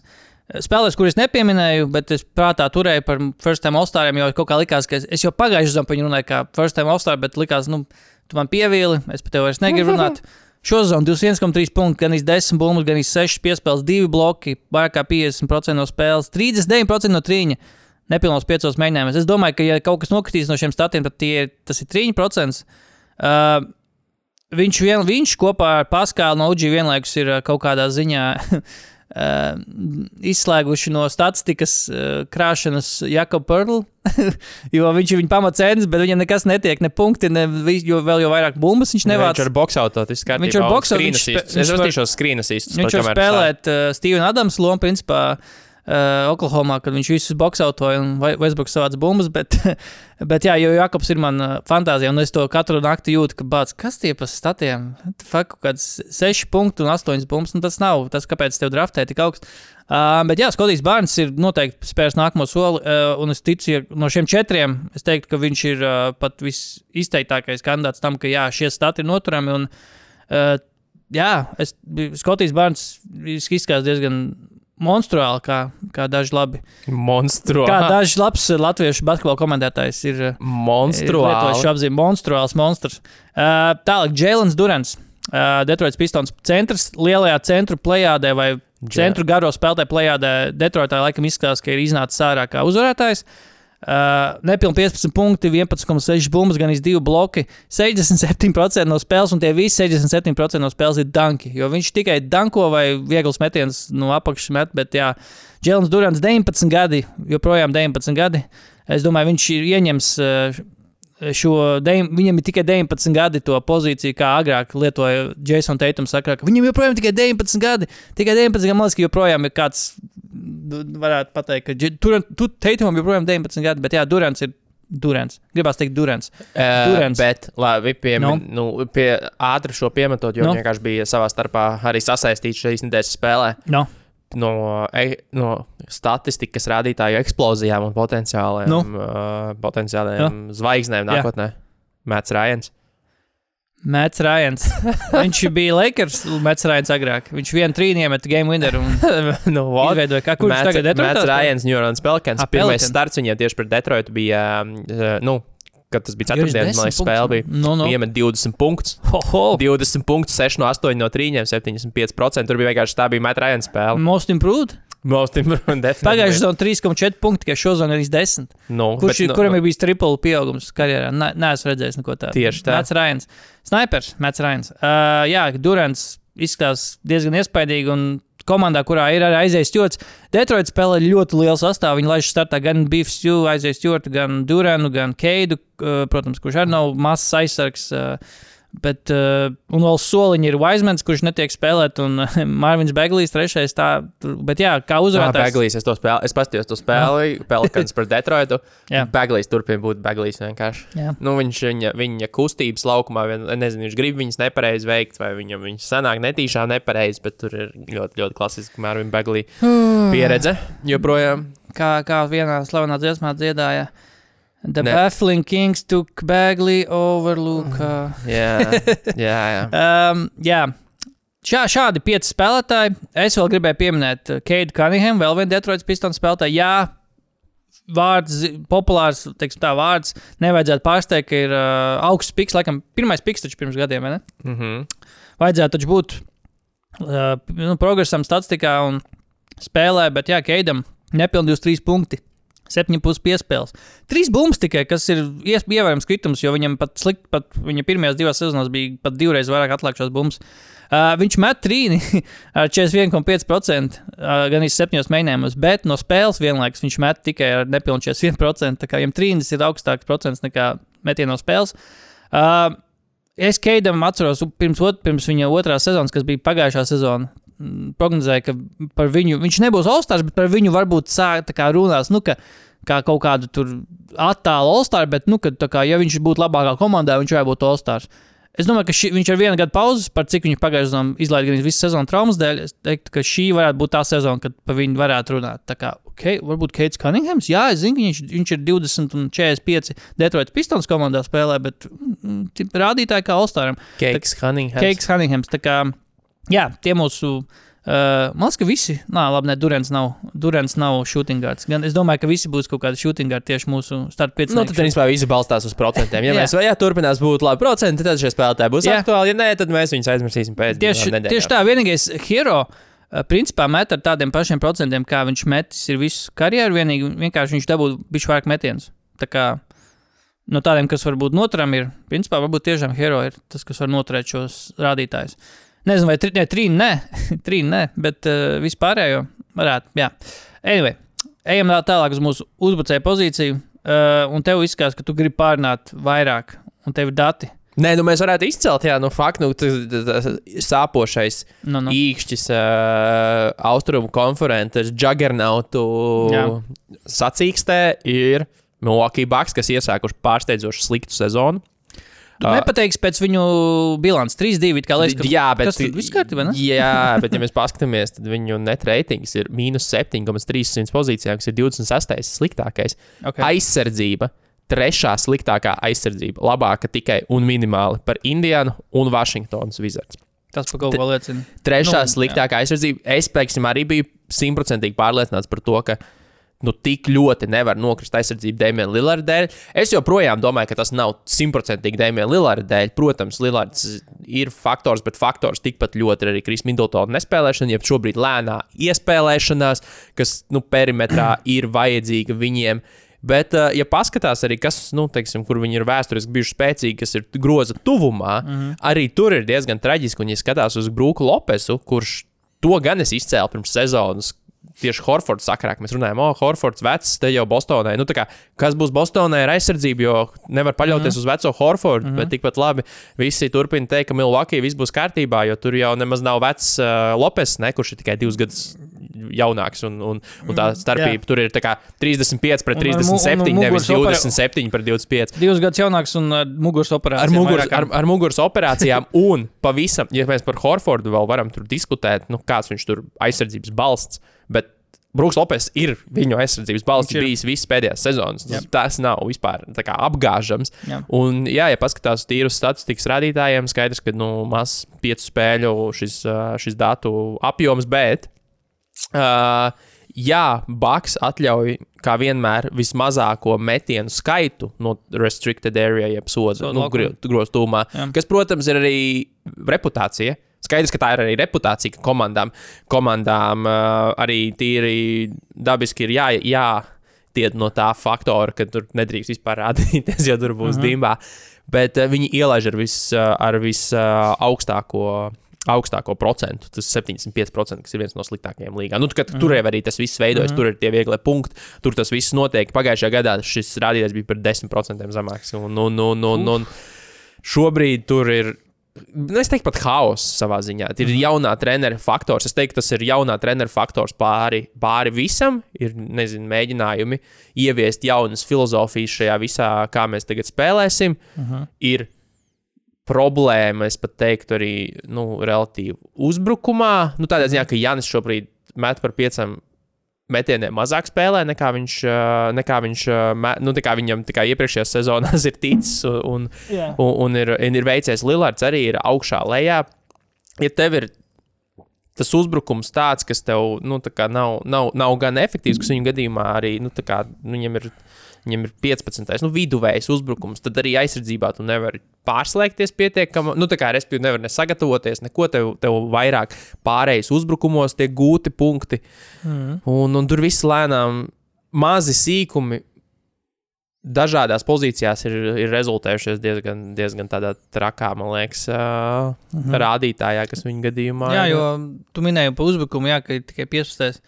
Spēlēs, kurus nepieminēju, bet es prātā turēju par First Time All-Stariem, jo kaut kā likās, ka es, es jau pagājušajā sezonā par viņu runāju, kā First Time All-Star, bet likās, nu, tu man pievīli, es par tevi vairs negribu runāt. Šo sezonu 21,3 punkti, gan 10 bumbas, gan 6 piespēles, 2 bloki, vairāk kā 50% no spēles, 39% no trīņa. Nepilnos 5 mēģinājumos. Es domāju, ka, ja kaut kas nokritīs no šiem statiem, tad tie, tas ir 3%. Uh, viņš, vien, viņš kopā ar Paskālu no UG vienlaikus ir uh, kaut kādā ziņā [laughs] uh, izslēguši no statistikas uh, krāšanas Jakobu Pērlu. [laughs] jo viņš ir viņa pamatcēns, bet viņam nekas netiek, ne punkti, ne vi- jo vēl jau vairāk bumbas viņš nevāc. Viņš ar boxautu, tas ir Viņš ar boxautu, viņš spe- Es viņš var-. Viņš var spēlēt uh, Stevena Adams lomu, principā, uh, Oklahomā, kad viņš visus boxautoja un Westbrook savāds bumbas. Bet, [laughs] bet jā, jo Jakobs ir man uh, fantāzija, un es to katru nakti jūtu, ka bāc, kas tie pa statiem? Fakt, kaut kāds 6 punktu un 8 bumbas, un tas nav tas, kāpēc tev draftē tik augsts. Uh, bet jā, Skotijas bērns ir noteikti spērs nākamo soli, uh, un es ticu, ja no šiem četriem, es teiktu, ka viņš ir uh, pat visizteiktākais kandidāts tam, ka jā, šie stati ir noturami. Un, uh, jā, es, Skotijas bērns izskatās diezgan monstruāli, kā, kā daži labi. Monstruāli. Kā daži labs latviešu basketbola komentētājs ir. uh, Monstruāli. Šo apzīmē monstruāls monstrs. Uh, tālāk, Jēlins Durants. Uh, Detroits Pistons centrs lielajā centru plējādē vai centru garo spēlētāju plējādē. Detroitā laikam izskatās, ka ir iznācis ārā kā uzvarētājs. Uh, Nepilnīgi 15 punkti, 11,6 bumbas, gan 2 bloki, 67% no spēles, un tie visi 67% no spēles ir danki. Jo viņš tikai danko vai viegls metiens no apakšas met, bet jā, Džēlins Durants 19 gadi, joprojām 19 gadi. Es domāju, viņš ieņems uh, šo, viņam ir tikai 19 gadi to pozīciju, kā agrāk lietoja Jasons Teitons. Viņam joprojām ir tikai 19 gadi. Tikai 19 gadi, man liekas, ka joprojām ir kāds, varētu pateikt, ka tur, tur Teitumam joprojām ir 19 gadi, bet jā, Durants ir Durants. Gribās teikt, Durants. Uh, Durants. bet, labi, pie, Nu? nu? Nu, pie ātri šo piemetot, jo Nu? nu? vienkārši bija savā starpā arī sasaistīts šīs nedēļas spēlē No. no, e, no statistikas rādītāju eksplozijām un potenciāliem, Nu? uh, potenciāliem zvaigznēm Jā. nākotnē. Mēts Rājans. Mēts Rājans. Viņš bija Lakers, Mēts Rājans agrāk. Viņš vienu trīni iemeta game winner un [laughs] nu, what? izveidoja, kā kurš Mēts, tagad Detroitā Mēts? Rājans, New Orleans Pelicans. Ah, Pirmais Pelicans. starts viņiem tieši pret Detroitu bija, uh, nu, kad tas bija ceturtdienas, man 10 liekas, spēle bija. Nu, nu. Iemet 20 punktus. Ho, ho. 20 punktus, 6 no 8 no 3, 75%. Tur bija vienkārši tā bija Mēts Rājans spēle. Most improved. [laughs] Definitely. sezonā 3,4 punkti, tikai šo sezonu ir 10. Nu, Kurš, bet, bet, kuram ir bijis triplu pieaugums karjerā? Nē, neesmu redzējis neko tādu. Tieši tā. Mēts Rājans. Snipers, Mēts Rājans. Uh, jā, Durants izskatās diezgan iespaidīgi. Un komandā, kurā ir arī aizējis Stjorts, Detroit spēlē ļoti lielu sastāvu. Viņi laiž startā gan Beefs, aizējis Stjortu, gan Duranu, gan Keidu, uh, protams, kurš arī nav mazs aizsargs. Uh, Bet, uh, un vēl soliņi ir Wisemans, kurš netiek spēlēt, un uh, Marvins Beglijs trešais. Tā, bet, jā, kā Jā, uzvarētājs. Baglīs, es to spēlēju. Es paskatījos to spēli, Pelikans pret Detroitu. [laughs] Jā. Baglīs turpina būt Baglīs vienkārši. Jā. Nu, viņš viņa, viņa kustības laukumā, vien, nezinu, viņš grib viņas nepareizi veikt, vai viņam viņš sanāk netīšām nepareizi, bet tur ir ļoti, ļoti klasiski Marvin Baglī pieredze joprojām. Kā, kā vienā slavenā dziesmā dziedāja. The Ne. Baffling Kings took Bagley over Luka. Jā, jā, jā. Um, jā. Šā, šādi pieci spēlētāji. Es vēl gribēju pieminēt Keidu Cunningham, vēl vienu Detroitas pistonu spēlētāju. Jā, vārds, populārs teiksim, tā, vārds. Nevajadzētu pārsteigt, ka ir uh, augsts piks. Laikam, pirmais piks taču pirms gadiem, ne? Mm -hmm. Vajadzētu taču būt uh, nu, progresam, statistikā un spēlē, bet jā, Keidam nepilnījus trīs punkti. 7,5 piespēles. Trīs bumbas tikai, kas ir ievērojams kritums, jo viņam pat slikti, pat viņa pirmajās divās sezonās bija pat divreiz vairāk atlikušās bumbas. Uh, viņš met trīni ar 41,5%, uh, gan arī 7 mēnešos, bet no spēles vienlaikus viņš met tikai ar nepilnu 41%. Tā kā viņam trīnis ir augstāks procents nekā metienu no spēles. Uh, Es Keidam atceros, pirms, ot, pirms viņa otrās sezonas, kas bija pagājušā sezona, prognozēja, ka par viņu viņš nebūs Olstars, bet par viņu varbūt sāk kā runās. Nu, ka, Kā kaut kādu tur attālu Olstāru, bet, nu, ka, tā kā, ja viņš būtu labākā komandā, viņš varētu būt Olstārs. Es domāju, ka ši, viņš ar vienu gadu pauzes, par cik viņš pagājušajā sezonā izlaiž gan visu sezonu traumas dēļ, es teiktu, ka šī varētu būt tā sezona, kad par viņu varētu runāt. Tā kā, okay, varbūt Keits Cunninghams, jā, es zinu, viņš, viņš ir 20 un 45 Detroit Pistons komandā spēlē, bet mm, tip- rādītāji kā Olstāram. Keiks Cunninghams. Keiks Cunninghams. Tā kā, jā, tie mūsu. Uh, man liekas, ka visi, nā, labi, ne, Durants nav, Durants nav shooting guards. Gan es domāju, ka visi būs kaut kādi shooting guardi tieši mūsu starta Nu, piecinieki. tad, principā, visi balstās uz procentiem. Ja [laughs] mēs jā, turpinās būt labi procenti, tad šie spēlētāji būs Jā. aktuāli. Ja nē, tad mēs viņus aizmirsīsim pēc Tieši, nedēļām. tieši tā, vienīgais hero. uh, Principā met ar tādiem pašiem procentiem, kā viņš metis ir visu karjeru. Vienīgi, vienkārši viņš dabūja bišķi vairāk metienus. Tā kā no tādiem, kas varbūt noturam, ir, principā, varbūt tiešām hero ir tas, kas var noturēt šos rādītājus. Nezinu, vai tri, ne, trīni, nē, [laughs] trīni, nē, bet uh, vispārējo varētu. Jā, anyway, ejam tā- tālāk uz mūsu uzbrucēju pozīciju. Uh, un tev izskatās, ka tu gribi pārnāt vairāk, un tev ir dati. Nē, nu mēs varētu izcelt, jā, nu, faktu, nu, tas- tas- tas sāpošais Nu, nu. īkšķis, uh, austrumu konferences, juggernautu Jā. sacīkstē ir Milwaukee Bucks, kas iesākuši pārsteidzoši sliktu sezonu. Tu Ā, nepateiksi pēc viņu bilances 3-2, kā liekas, ka Jā, bet tur viss kārtībā? Jā, [laughs] bet ja mēs paskatāmies, tad viņu net ratings ir mīnus 7,300 pozīcijā, kas ir 26. sliktākais. Okay. Aizsardzība. Trešā sliktākā aizsardzība, labāka tikai un minimāli par Indiānu un Vašingtonas Wizards. Tas par kaut ko liecina. Trešā Nu, sliktākā aizsardzība. Es, teiksim, arī biju simtprocentīgi pārliecināts par to, ka nu, tik ļoti nevar nokrist aizsardzība Dēmija Lillarda dēļ. Es joprojām domāju, ka tas nav simtprocentīgi Dēmija Lillarda dēļ. Protams, Lilards ir faktors, bet faktors tikpat ļoti ir arī Kris Middletona nespēlēšana, jeb šobrīd lēnā iespēlēšanās, kas nu, perimetrā [clears throat] ir vajadzīga viņiem. Bet, uh, ja paskatās arī, kas, nu, teiksim, kur viņi ir vēsturiski bijuši spēcīgi, kas ir groza tuvumā, mm -hmm. arī tur ir diezgan traģiski. Un, ja skatās uz Brūku Lopesu, kurš to gan es izcēlu pirms sezonas, tieši Horfords sakarā, ka mēs runājam, o, Horfords vecs, te jau Bostonai. Nu, tā kā, kas būs Bostonai ar aizsardzību, jo nevar paļauties mm -hmm. uz veco Horfordu, mm -hmm. bet tikpat labi visi turpina teikt, ka Milwaukee viss būs kārtībā, jo tur jau nemaz nav vecs uh, Lopes, ne, kurš ir tikai divus gadus jaunāks, un, un, un tā starpība jā. tur ir tā kā 35 pret Un ar mu- 37, un nevis muguras opera- 27 pret 25 Divus gadus jaunāks un uh, muguras operācijas. ar muguras, ar, ar muguras operācijām, [laughs] un pavisam, ja mēs par Horfordu vēl varam tur diskutēt, nu, kāds viņš tur aizsardzības balsts, bet Brooks Lopes ir viņu aizsardzības balsts bijis visas pēdējās sezonas. Tas, tas nav vispār kā apgāžams. Jā. Un, jā, ja paskatās tīru statistikas rādītājiem, skaidrs, ka nu, maz piecu spēļu šis, šis datu apjoms, bet uh, jā, Baks atļauj, kā vienmēr, vismazāko metienu skaitu no restricted area, jeb soda Soda nu, laukuma. groztūmā, Jā. kas, protams, ir arī reputācija. Skaidrs, ka tā ir arī reputācija, ka komandām, komandām uh, arī tīri dabiski ir jā, jā, tied no tā faktora, ka tur nedrīkst vispār rādīties, jo tur būs uh -huh. dimbā. Bet uh, viņi ielaiž ar visaugstāko vis, uh, augstāko- augstāko procentu. Tas 75%, kas ir viens no sliktākajiem līgā. Nu, kad, tur jau arī tas viss veidojas, tur ir tie vieglie punkti, tur tas viss notiek. Pagājušajā gadā šis rādītājs bija par 10% zemāks. Un, un, un, un, un, šobrīd tur ir Nu, es teiktu, pat haoss savā ziņā. Ir jaunā treneru faktors. Es teiktu, tas ir jaunā treneru faktors pāri, pāri visam. Ir nezinu, mēģinājumi ieviest jaunas filozofijas šajā visā, kā mēs tagad spēlēsim. Uh -huh. Ir problēma, es pat teiktu, arī nu, relatīvi uzbrukumā. Nu, tādā ziņā, ka Janis šobrīd met par pieciem metieniem mazāk spēlē, nekā viņš, ā, nekā viņš me- nu, tā kā viņam tikai iepriekšējās sezonās ir ticis. Un, Jā. un, un, ir, un ir veicies Lillards arī ir augšā lejā. Ja tev ir tas uzbrukums tāds, kas tev nu, tā kā nav, nav, nav gan efektīvs, kas viņu gadījumā arī nu, tā kā, nu, viņam ir. Viņam ir 15. Nu, viduvējs uzbrukums, tad arī aizsardzībā tu nevari pārslēgties pietiekami. Nu, tā kā respektīvi, nevar ne sagatavoties, neko tev, tev vairāk pārējais uzbrukumos tiek gūti punkti. Mm. Un, un tur viss lēnām mazi sīkumi dažādās pozīcijās ir, ir rezultējušies diezgan, diezgan tādā trakā, man liekas, uh, mm. rādītājā, kas viņa gadījumā Jā, ir. jo tu minēji par uzbrukumu, jā, ka ir tikai 15.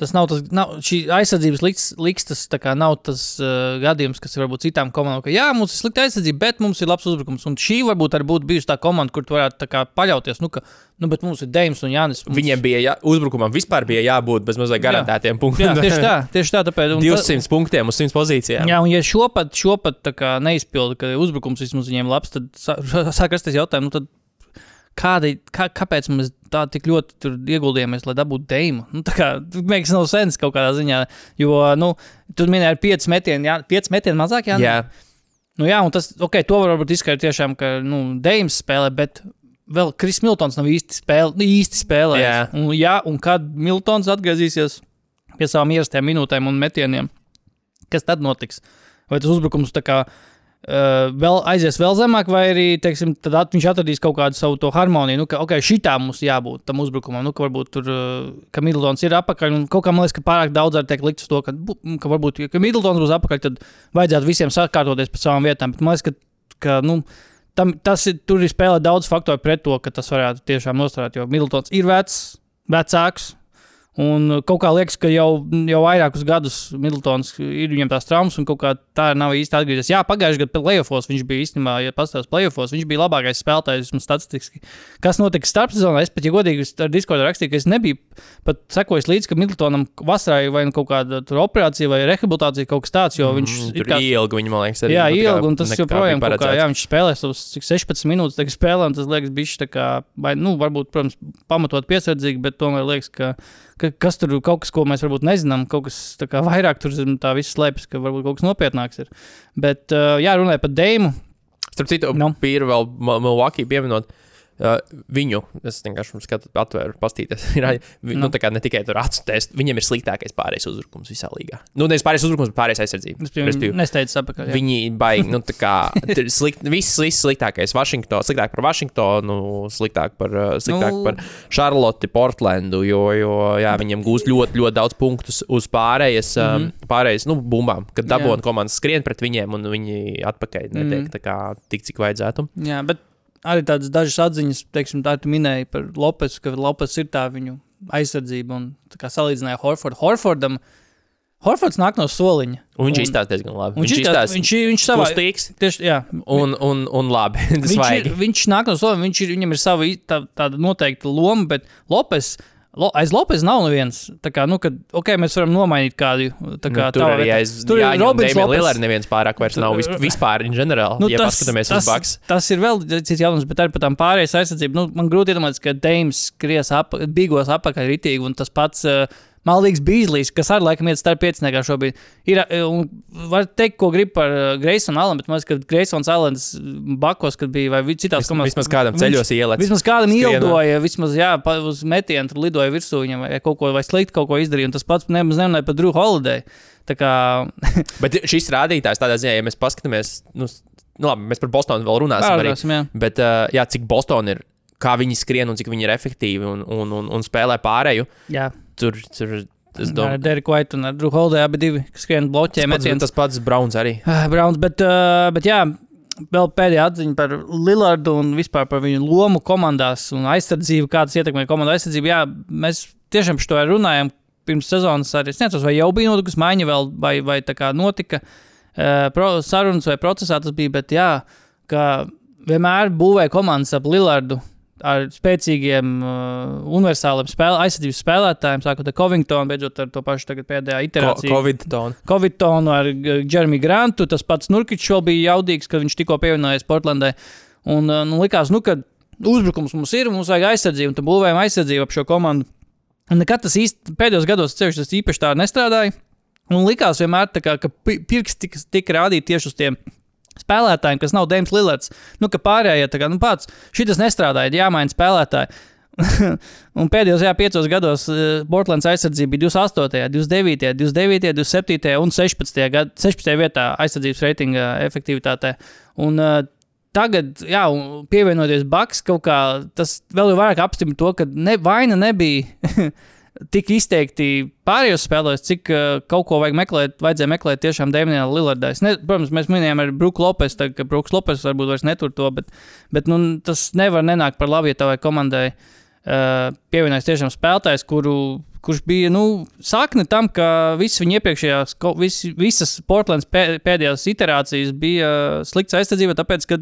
Tas nav tas, nav, šī aizsardzības liks, likstas, tā nav tas uh, gadījums, kas ir varbūt citām komandām, ka jā, mums ir slikta aizsardzība, bet mums ir labs uzbrukums. Un šī varbūt arī būtu bijusi tā komanda, kur tu varētu tā kā paļauties, nu, ka, nu, bet mums ir Deims un Jānis. Mums... Viņiem bija jā, uzbrukumam vispār bija jābūt bez mazliet garantētiem Jā, punktiem. tieši tā, tieši tā, tāpēc. un ta- 200 punktiem uz 100 pozīcijām. Jā, un ja šo pat, šo pat tā kā neizpilda, ka uzbrukums vismaz viņiem labs, tad sā- [laughs] sāk rasties jautājums, nu tad kāda, kā, kāpēc mēs tā tik ļoti tur ieguldījāmies, lai dabūtu dēmu? Nu, tā kā mākslinieks nav sens kaut kādā ziņā, jo, nu, tur minēja ar 5 metienu, jā, 5 metienu mazāk, jā. Jā. Nu, jā, un tas, ok, to var varbūt izskaidrot tiešām, ka, nu, dēms spēlē, bet vēl Kris Miltons nav īsti, spēlē, īsti spēlējis. Jā. Un, jā, un kad Miltons atgriezīsies pie savām ierastajām minūtēm un metieniem, kas tad notiks? Vai tas uzbrukums tā kā uh, vēl aizies vēl zemāk, vai arī teiksim, at, viņš atradīs kaut kādu savu harmoniju. Nu, ka, ok, šitā mums jābūt tam uzbrukumam. Nu, ka varbūt tur, uh, ka Middletons ir apakaļ. Kaut kā man liekas, ka pārāk daudz arī tiek likt uz to, ka, bu- ka varbūt, ja Middletons būs apakaļ, tad vajadzētu visiem sakārtoties pa savām vietām. Bet man liekas, ka, ka nu, tam, tas ir, tur ir spēlē daudz faktoru pret to, ka tas varētu tiešām nostrādāt. Jo Middletons ir vecs, vecāks. Un kaut kā liekas, ka jau, jau vairākus gadus Middletons ir viņam tās traumas, un kaut kā tā nav īsti atgriezies. Jā, pagājušajā gadā plēsofos viņš bija īstenībā, ja pastāstīs plēsofos, viņš bija labākais spēlētājs vismaz statistiski. Kas notika starpsezonā? Es pat, ja godīgi, ar Discord rakstīju, ka es nebiju pat sekojis līdzi, ka Middletonam vasarā ir vai nu kaut kāda operācija vai rehabilitācija, kaut kas tāds, jo viņš Mm, ir tur ilgi viņa, man liekas, arī. Jā, kā ilgi, un tas joprojām kā, paredzēts. jā, viņš spēlē savus cik 16 minūtes, tagad spēlē, un tas liekas, bijis tā kā, vai, nu, varbūt, protams, pamatot piesardzīgi, bet tomēr liekas, ka, ka kas tur kaut kas, ko mēs varbūt nezinām, kaut kas kā vairāk tur tā viss slēpjas, ka varbūt kaut kas nopietnāks ir. Bet, uh, jā, runāja par Deimu. Starp citu, Nu. no. Pīra vēl Mil- Milwaukee pieminot. Uh, viņu, es vienkārši skatu, atvēru, pastīties. [laughs] Ir, vi, nu. Nu. tā kā ne tikai tur atstēs, viņam ir sliktākais pārējais uzbrukums visā līgā. Nu, nevis pārējais uzbrukums, bet pārējais aizsardzība. Es Respektīvi, nesteidzos apakaļ. jā. Viņi baigi, nu, tā kā [laughs] slikt, viss, viss sliktākais. Washington, sliktāk par Washingtonu, sliktāk par, uh, sliktāk Nu. par Charlotte, Portlandu, jo, jo jā, viņiem gūs ļoti, ļoti daudz punktus uz pārējas, mm. -hmm. pārējas nu, bumbām, kad dabūna komandas skrien pret viņiem un viņi atpakaļ netiek Mhm. tā kā tik, cik vajadzētu. Jā, bet arī tādas dažas atziņas, teiksim, tā tu minēji par Lopesu, ka Lopes ir tā viņu aizsardzība un kā salīdzināja Horfordu. Horfordam, Horfords nāk no soliņa. Un viņš Un- izstāsta diezgan labi. Viņš, viņš, izstāsta viņš, viņš savā kustīgs Tieši, jā, un, un, un labi. [laughs] viņš, ir, viņš nāk no soliņa, viņš ir, viņam ir sava tā, tāda noteikta loma, bet Lopes. Lo, aiz Lopes nav neviens. Tā kā, nu, kad, ok, mēs varam nomainīt kādu. Tā kā Nu, tur arī aiz Tur ir Jāņa un Robins Damian Lopes. Lillard neviens pārāk vairs nav vis, vispār in generāli. Nu, ja tas, paskatāmies tas, uz Baks. tas ir vēl cits jautājums, bet arī par tām pārējais aizsardzību. Nu, man grūti iedomāties, ka Deims skries ap, bīgos apakaļ ritīgi, un tas pats uh, Maldīgs Bīslīs, kas arī laikam iet starp pieciniekā šobrīd. Ir, uh, un var teikt, ko grib par uh, Greisonu Allen, bet man liekas, ka Greisons Allens Bakos, kad bija vai citās komandās. vismaz kādam ceļos ielēt. Vismaz kādam ieldoja, vismaz jā, pa, uz metienu tur lidoja virsū viņam, vai kaut ko vai slikti kaut ko izdarīja. Un tas pats nemaz nerunāja par Drew Holiday. Kā, [laughs] Bet šis rādītājs tādā ziņā, ja mēs paskatāmies, nu, nu labi, mēs par Bostonu vēl runāsim. Arī, pārādāsim, jā. bet, uh, jā, cik Bostonā ir, kā viņi skrien un cik viņi ir efektīvi un, un, un, un spēlē pārēju, jā. Tur, tur es domāju, Deriku White un Drew Holiday abi divi skrien bloķē tas pats, tas pats Browns arī. Ah, Browns, bet, uh, bet jā, vēl pēdējā atziņa par Lillardu un vispār par viņu lomu komandās un aizsardzību, kā tas ietekmē komandu aizsardzību. Jā, mēs tiešām par to runājam pirms sezonas. Arī. Es nezinu, vai jau bija notikusi maiņa, vēl, vai, vai tā kā notika uh, sarunas vai procesā tas bija, bet jā, ka vienmēr būvēja komandas ap Lillardu. Ar spēcīgiem, uh, universāliem spēlē, aizsardzības spēlētājiem, sākot ar Covingtonu, beidzot ar to pašu pēdējā Ko, iterācijā. Covid tonu. Covingtonu ar Jeremy Grantu. Tas pats Nurkičs vēl bija jaudīgs, kad viņš tikko pievienojies Portlandai. Un uh, nu, likās, nu, ka uzbrukums mums ir, mums vajag aizsardzību, un tad būvējam aizsardzību ap šo komandu. Un nekad tas īsti pēdējos gados ceļš tas īpaši tā nestrādāja. Un likās vienmēr, tā kā, ka pi- pirksts tika, tika rādīts tieši uz tiem spēlētājiem, kas nav Dēmons Lillards. Nu, ka pārējie tā kā, nu, pats šis nestrādāja, jāmaina spēlētāji. [laughs] un pēdējos jā, piecos gados uh, Portlands aizsardzība bija 28, 29, 29, 27 un 16. Gad, 16. vietā aizsardzības reitinga efektivitātē. Un, uh, Tagad, jā, pievienoties Baks, kaut kā tas vēl vairāk apstiprina to, ka ne, vaina nebija [laughs] tik izteikti pārējos spēlēs, cik uh, kaut ko vajag meklēt, vajadzēja meklēt tiešām Dēmijā Lillardā. Ne, protams, mēs minējām arī Brooks Lopes, tā, ka Brooks Lopes varbūt vairs netur to, bet, bet nu, tas nevar nenākt par labu, ja tavai komandai uh, pievienojas tiešām spēlētājs, kuru, kurš bija nu, sakne tam, ka visas viņa iepriekšējās, vis, visas Portlands pē, pēdējās iterācijas bija uh, slikts aizsardzībā, tāpēc, ka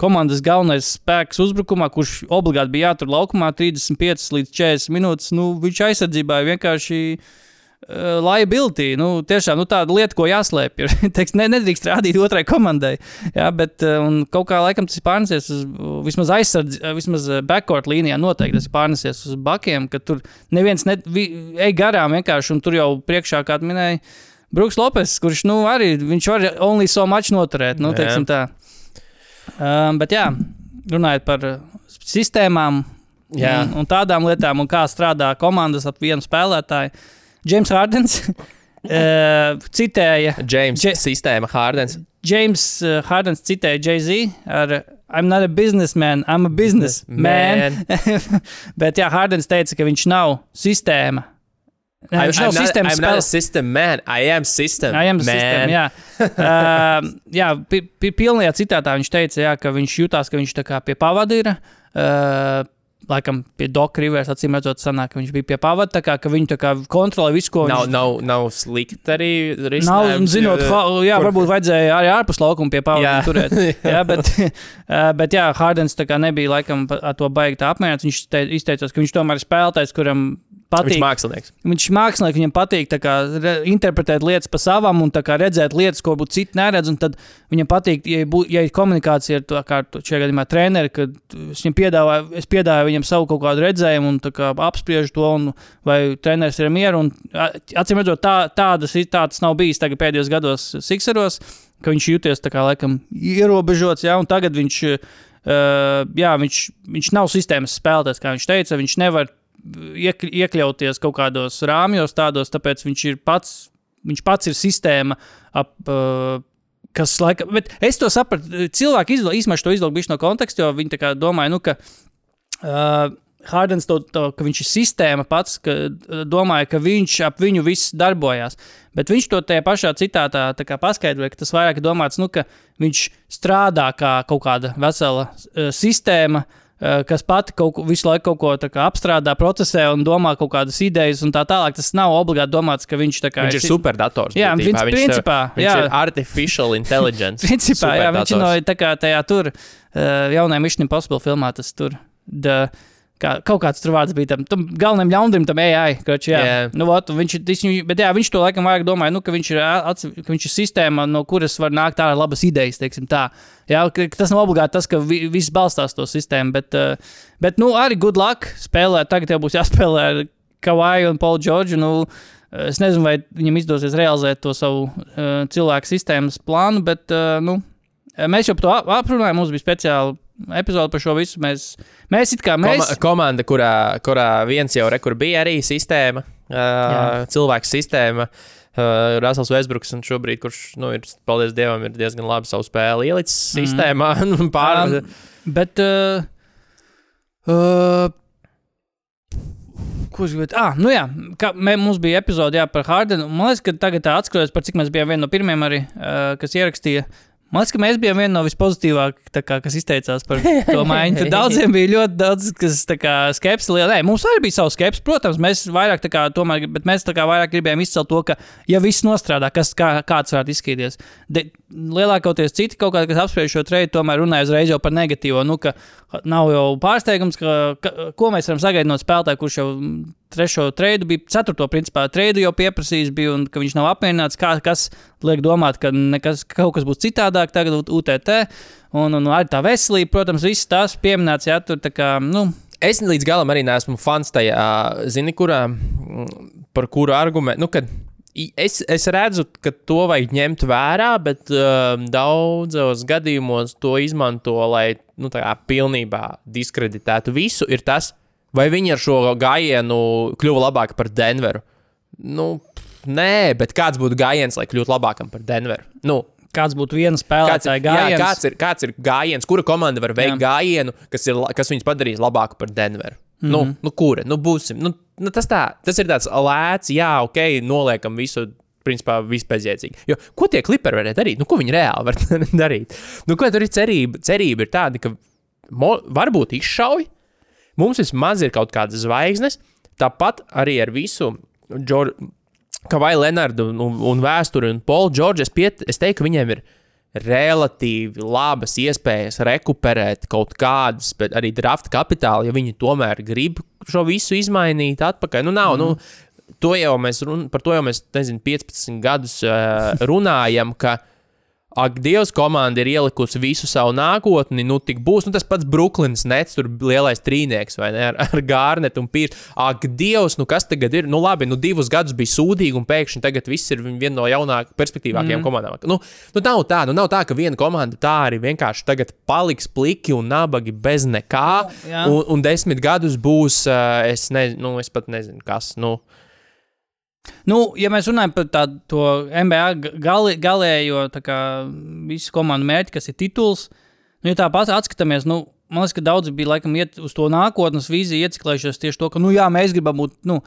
komandas galvenais spēks uzbrukumā, kurš obligāti bija jātur laukumā 35 līdz 40 minūtes, nu, viņš aizsardzībā vienkārši uh, liability. Nu, tiešām nu, tāda lieta, ko jāslēpj. [laughs] Teiks, ne, nedrīkst rādīt otrai komandai. Jā, bet un kaut kā laikam tas ir pārnesies uz vismaz aizsardz, uh, vismaz backcourt līnijā. Noteikti tas ir pārnesies uz bakiem, ka tur neviens ne, vi, ej garām vienkārši, un tur jau priekšā, kā tu minēji, Brooks Lopes, kurš nu, arī viņš var only so much noturēt. Nu, tā. Um, bet jā, runājot par sistēmām Jā. un, un tādām lietām, un kā strādā komandas ap vienu spēlētāju. James Hardens uh, [laughs] citēja, James, Je- sistēma Hārdens. James uh, Hardens citēja Jay-Z ar I'm not a businessman, I'm a businessman. [laughs] Bet jā, Hardens teica, ka viņš nav sistēma. Nē, I'm, viņš nav I'm not, sistēmas I'm not a spēlētājs. system man, I am system. Jā, man. sistēma, jā. uh, jā, pi, pi, pilnajā citātā viņš teica, jā, ka viņš jutās, ka viņš tā kā pie pavada ir. Uh, laikam pie Doka Rivers, acīm redzot, sanāk, viņš bija pie pavada, tā kā viņi tā kā kontrolē visu, ko Nav, viņš nav, nav slikti arī Nav, risinājums. zinot, jo- ha, jā, kur- varbūt vajadzēja arī ārpus laukuma pie pavada Jā. turēt. [laughs] jā, bet, uh, bet jā, Hardens tā kā nebija laikam ar to baigi tā apmierināts. Viņš te, izteicās, ka viņš tomēr ir spēlētājs, kuram Viņš patīk. ir mākslinieks. Viņš ir mākslinieks, viņam patīk kā, re, interpretēt lietas pa savam un kā redzēt lietas, ko varbūt citi neredz. un Tad viņam patīk, ja, bū, ja ir komunikācija ar to, kā šajā gadījumā treneri, kad es viņam piedāvāju, es piedāvāju viņam savu kaut kādu redzējumu un kā apspriežu to, un, vai treneris ir mieru. Acīm redzot, tā, tādas, tāds nav bijis pēdējos gados Sikseros, ka viņš jūties tā kā laikam ierobežots, jā, un tagad viņš. Uh, jā, viņš, viņš nav sistēmas spēlētājs, kā viņš teica. Viņš nevar iek, iekļauties kaut kādos rāmjos, tādos, tāpēc viņš ir pats, viņš pats ir sistēma. Ap, uh, Kas laika, bet es to sapratu. Cilvēki izla- īstenībā to izlaiž no konteksta, jo viņi domāja, nu, ka uh, Hardens to, to, ka viņš ir sistēma pats, ka domāja, ka viņš ap viņu viss darbojās. Bet viņš to tajā pašā citātā paskaidroja, ka tas vairāk ir domāts, nu, ka viņš strādā kā kaut kāda vesela uh, sistēma, uh, kas pati kaut ko, visu laiku kaut ko apstrādā, procesē un domā kaut kādas idejas un tā tālāk. Tas nav obligāti domāts, ka viņš kā Viņš ir superdators. Jā, būtībā. viņš principā, viņš jā. ir artificial intelligence. [laughs] Principā, jā, viņš no tā kā tajā tur, uh, jaunajā Mission Impossible filmā, tas tur. The, Kā, kaut kāds tur vārds bija tam, tam galvenajam ļaundarim, tam AI. Koč, jā, Jā. nu, ot, viņš, viņš, bet jā, viņš to laikam vairāk domāja, nu, ka, viņš ir, ats, ka viņš ir sistēma, no kuras var nākt ārā labas idejas. teiksim Tā. Jā, ka, tas nav obligāti tas, ka vi, viss balstās to sistēmu, bet, uh, bet nu, arī good luck spēlēt. Tagad jau būs jāspēlē ar Kavaju un Paulu Čorģu. Nu, es nezinu, vai viņam izdosies realizēt to savu uh, cilvēku sistēmas plānu, bet uh, nu, mēs jau par to ap- aprunājām. Mums bija speciāla epizode par šo visu. Mēs, mēs it kā mēs. Koma komanda, kurā, kurā viens jau rekur bija arī sistēma, uh, cilvēks sistēma. Uh, Rasels Vēsbruks, un šobrīd, kurš, nu, ir, paldies Dievam, ir diezgan labi savu spēli ielicis mm. sistēmā. un [laughs] Pār, Um, Bet. Uh, uh, Ko es gribēju? Ah, nu jā, kā, mē, mums bija epizode jā, par Hardenu. Man liekas, ka tagad tā atskatoties par cik mēs bijām viena no pirmajām arī, uh, kas ierakstīja. Man liekas, ka mēs bijām viena no vispozitīvākajām, kas izteicās par to [laughs] maiņu. Tur daudziem bija ļoti daudz, kas skepsi liela. Nē, mums arī bija savs skepsis, protams, mēs vairāk kā tomēr, bet mēs kā vairāk gribējām izcelt to, ka, ja viss nostrādā, kas kā, kāds varētu izskatīties. De, lielākoties citi kaut kādi, kas apspriež šo treidu, tomēr runāja uzreiz par negatīvo. Nu, ka nav jau pārsteigums, ka, ka, ko mēs varam sagaidīt no spēlētāja, kurš jau trešo treidu bija, ceturto principā treidu jau pieprasījis, bija, un ka viņš nav apmierināts. Kā, kas liek domāt, ka, nekas, ka kaut kas būs citādāk tagad UTT. Un, un arī tā veselība, protams, viss tas pieminēts, ja tur tā kā. Nu, Es līdz galam arī neesmu fans tajā, zini, kurā, par kuru argumentu. Nu, kad es, es redzu, ka to vajag ņemt vērā, bet uh, daudzos gadījumos to izmanto, lai nu, kā pilnībā diskreditētu visu. Ir tas, vai viņi ar šo gājienu kļuva labāki par Denveru. Nu, nē, bet kāds būtu gājiens, lai kļūtu labākam par Denveru? Nu, kāds būtu Kāds ir, spēlētāja jā, gājiens? kāds, ir, kāds ir gājiens, kura komanda var veikt Jā. gājienu, kas, ir, kas viņus padarīs labāku par Denveru? Mm -hmm. nu, nu, kura? Nu, būsim. Nu, nu, tas, tā, tas ir tāds lēts, jā, ok, noliekam visu. Principā vispēcīgāk. Jo ko tie kliperi varēja darīt? Nu, ko viņi reāli var [laughs] darīt? Nu, ko tur ir cerība? Cerība ir tāda, ka varbūt izšauj, mums vismaz ir kaut kādas zvaigznes. Tāpat arī ar visu Džor- Kavai Lenardu un, un, vēsturi un Polu Džordžu. Es, piet, es teiktu, ka viņiem ir relatīvi labas iespējas rekuperēt kaut kādas, bet arī drafta kapitālu, ja viņi tomēr grib šo visu izmainīt atpakaļ. Nu, nav, mm. nu, to jau mēs, run, par to jau mēs, nezinu, 15 gadus uh, runājam, ka Ak, Dievs, komanda ir ielikusi visu savu nākotni. Nu, tik būs nu, tas pats Brooklyns, Nets, tur lielais trīnieks, vai ne? Ar, ar Gārnetu un Pīru. Ak, Dievs, nu kas tagad ir? Nu, labi, nu divus gadus bija sūdīgi, un pēkšņi tagad viss ir viena no jaunākajām, perspektīvākajām mm. komandām. Nu, nu, nav tā, nu, nav tā, ka viena komanda tā arī vienkārši tagad paliks pliki un nabagi bez nekā. Jā. un, un desmit gadus būs, uh, es, ne, nu, es pat nezinu, kas. Nu, Nu, ja mēs runājam par tādu ga- gali, galējo kā, visu komandu mērķi, kas ir tituls, nu, ja tāpat atskatāmies, nu, man liekas, ka daudzi bija laikam iet uz to nākotnes vīziju, ieciklējušies tieši to, ka, nu, jā, mēs gribam būt. Nu,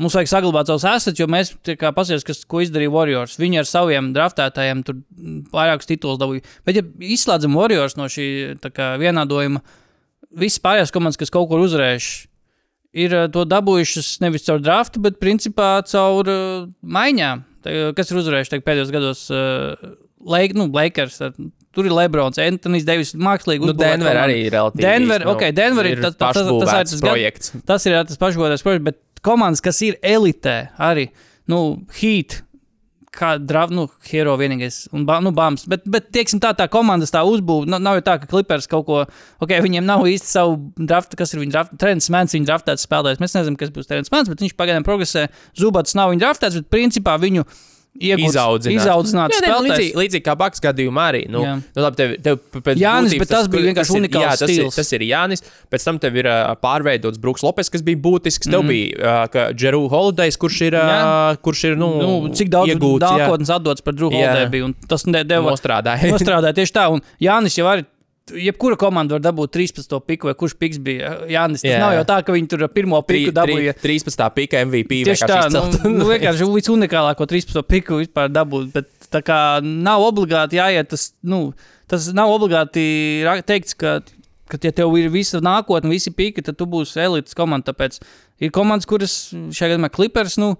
Mums vajag saglabāt savus asets, jo mēs paskatījāmies, kas, ko izdarīja Warriors. Viņi ar saviem draftētājiem tur vairākus titulus dabūja. Bet, ja izslēdzam Warriors no šī kā, vienādojuma, visas pārējās komandas, kas kaut kur uzvarējušas, ir eh, to dabūjušas nevis caur draftu, bet principā caur uh, maiņām. Tā, kas ir uzvarējuši tagad pēdējos gados? Uh, Lake, nu, Lakers, tur ir Lebrons, Antonius Devis, mākslīgi. nu, Denver arī ir relatīvi. Denver, nu, ok, Denver ir tas- tas- tas- tas ir tas gan- projekts. Tas ir tas pašgodīgais projekts, bet komandas, kas ir elitē, arī nu, Heat. Kā drāmas, nu, hero vienīgais, un nu, bāmas. Bet, bet tieksim, tā, tā komandas tā uzbūve. Nav, nav jau tā, ka klipers kaut ko, ok, viņiem nav īsti savu draftu, kas ir viņa drafta. Trends Mans, viņa draftēts spēlētājs. Mēs nezinām, kas būs Trends Mans, bet viņš pagaidām progresē. Zubats nav viņa draftēts, bet principā viņu iegūts, Izaudzināt. nu, spēlētājs. līdzīgi, līdzīgi kā Baks gadījumā arī. Nu, Jā. nu, labi, tev, tev pēc Jānis, būtības bet tas bija vienkārši ir- unikāls jā, tas ir, stils. tas ir Jānis. Pēc tam tev ir uh, pārveidots Brooks Lopes, kas bija būtisks. Tev Mhm. bija uh, Džeru Holidays, kurš ir, uh, kurš ir nu, Nu, cik daudz iegūts, nākotnes atdots par Drew. Holiday bija, tas ne- deva nostrādāja. Nostrādāja tieši tā, un Jānis jau arī. Jebkura komanda var dabūt 13. piku, vai kurš piks bija Jānis. Tas Jā. nav jau tā, ka viņi tur pirmo piku dabūja. 13. pika MVP. Tieši tā, nu, izcelt. [laughs] nu, vienkārši visunikālāko 13. piku vispār dabūt. Bet tā kā nav obligāti jāiet, tas, nu, tas nav obligāti teikts, ka, ka ja tev ir visa nākotne, visi piki, tad tu būsi elites komanda. Tāpēc ir komandas, kuras šajā gadījumā klipers, nu,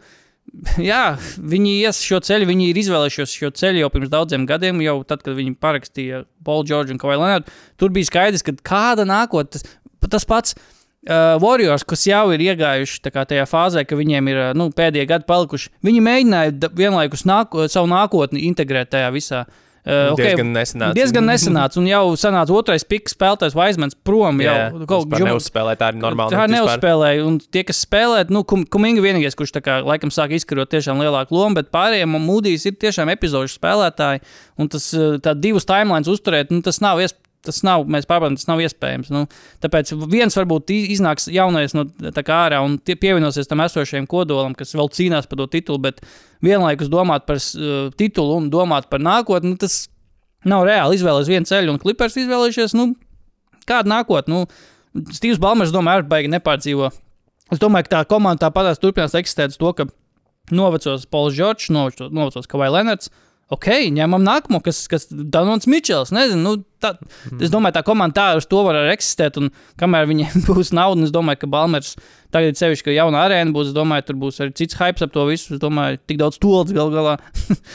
jā, viņi ies šo ceļu, viņi ir izvēlējušies šo ceļu jau pirms daudziem gadiem, jau tad, kad viņi parakstīja Paulu Čorģu un Kavai Leonardu. Tur bija skaidrs, ka kāda nākotne, tas, pats. Uh, Warriors, kas jau ir iegājuši kā tajā fāzē, ka viņiem ir uh, nu, pēdējie gadi palikuši, viņi mēģināja vienlaikus nāko, savu nākotni integrēt tajā visā. Uh, Diezgan nesenāca. Diezgan nesenāca, un jau sanāca otrais piks spēlētājs Vaismans prom. Jā, Jau kaut kā neuzspēlēt, tā ir normāli. Tā nu, neuzspēlēja, un tie, kas spēlē, nu, kum, Kuminga vienīgais, kurš tā kā, laikam sāk izkarot tiešām lielāku lomu, bet pārējiem mūdīs ir tiešām epizodu spēlētāji, un tas uh, tā divus timelines uzturēt, nu, tas nav iespējams. Tas nav, mēs pārbaudām, tas nav iespējams. Nu, tāpēc viens varbūt iznāks jaunais no tā kā ārā un pievienosies tam esošajam kodolam, kas vēl cīnās par to titulu, bet vienlaikus domāt par uh, titulu un domāt par nākotni, nu, tas nav reāli izvēlēties vienu ceļu, un klipers izvēlējušies, nu, kādu nākotni. Nu, Stīvs Balmers, domāju, arī baigi nepārdzīvo. Es domāju, ka tā komanda tāpatās turpinās eksistēt uz to, ka novecos Pols Čorčs, novecos, Kavai Lenards, Ok, ņemam nākamo, kas, kas Donalds Mičels. Nezinu, nu, tā, mm. Es domāju, tā komanda tā uz to var eksistēt. Un kamēr viņiem [laughs] būs nauda, es domāju, ka Balmers tagad ir sevišķi, ka jauna arēna būs. Es domāju, tur būs arī cits hype ap to visu. Es domāju, tik daudz tolts gal galā.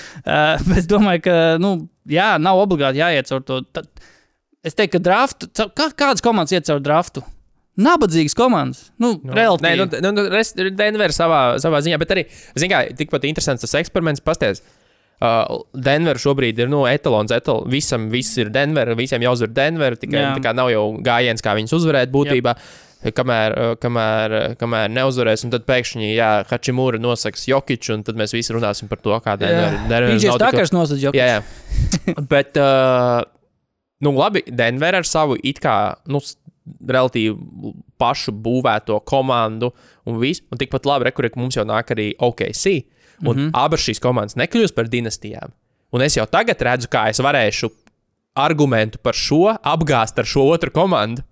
[laughs] bet es domāju, ka, nu, jā, nav obligāti jāiet caur to. Tad, es teiktu, ka draftu, kā, kādas komandas iet caur draftu? Nabadzīgas komandas. Nu, Nu. Nē, nu, nu, nu, Denver savā, savā ziņā, bet arī, zināmā mērā, tikpat interesants tas eksperiments. Pasties, uh, Denver šobrīd ir nu, etalons, etalons. Visam viss ir Denver, visiem jāuzvar Denver. Tikai Jā. tā kā nav jau gājiens, kā viņus uzvarēt būtībā. Kamēr, uh, kamēr, uh, kamēr neuzvarēs, un tad pēkšņi, jā, Hačimūra nosaks Jokiču, un tad mēs visi runāsim par to, kā Denver, Denver Viņš ir nav tik- stākars nosaģis. Jā, jā. [laughs] Bet, uh, nu, labi, Denver ar savu it kā, nu, relatīvi pašu būvēto komandu un visu. Un tikpat labi, rekurē, ka mums jau nāk arī OKC. Un mm -hmm. abas šīs komandas nekļūs par dinastijām. Un es jau tagad redzu, kā es varēšu argumentu par šo apgāzt ar šo otru komandu.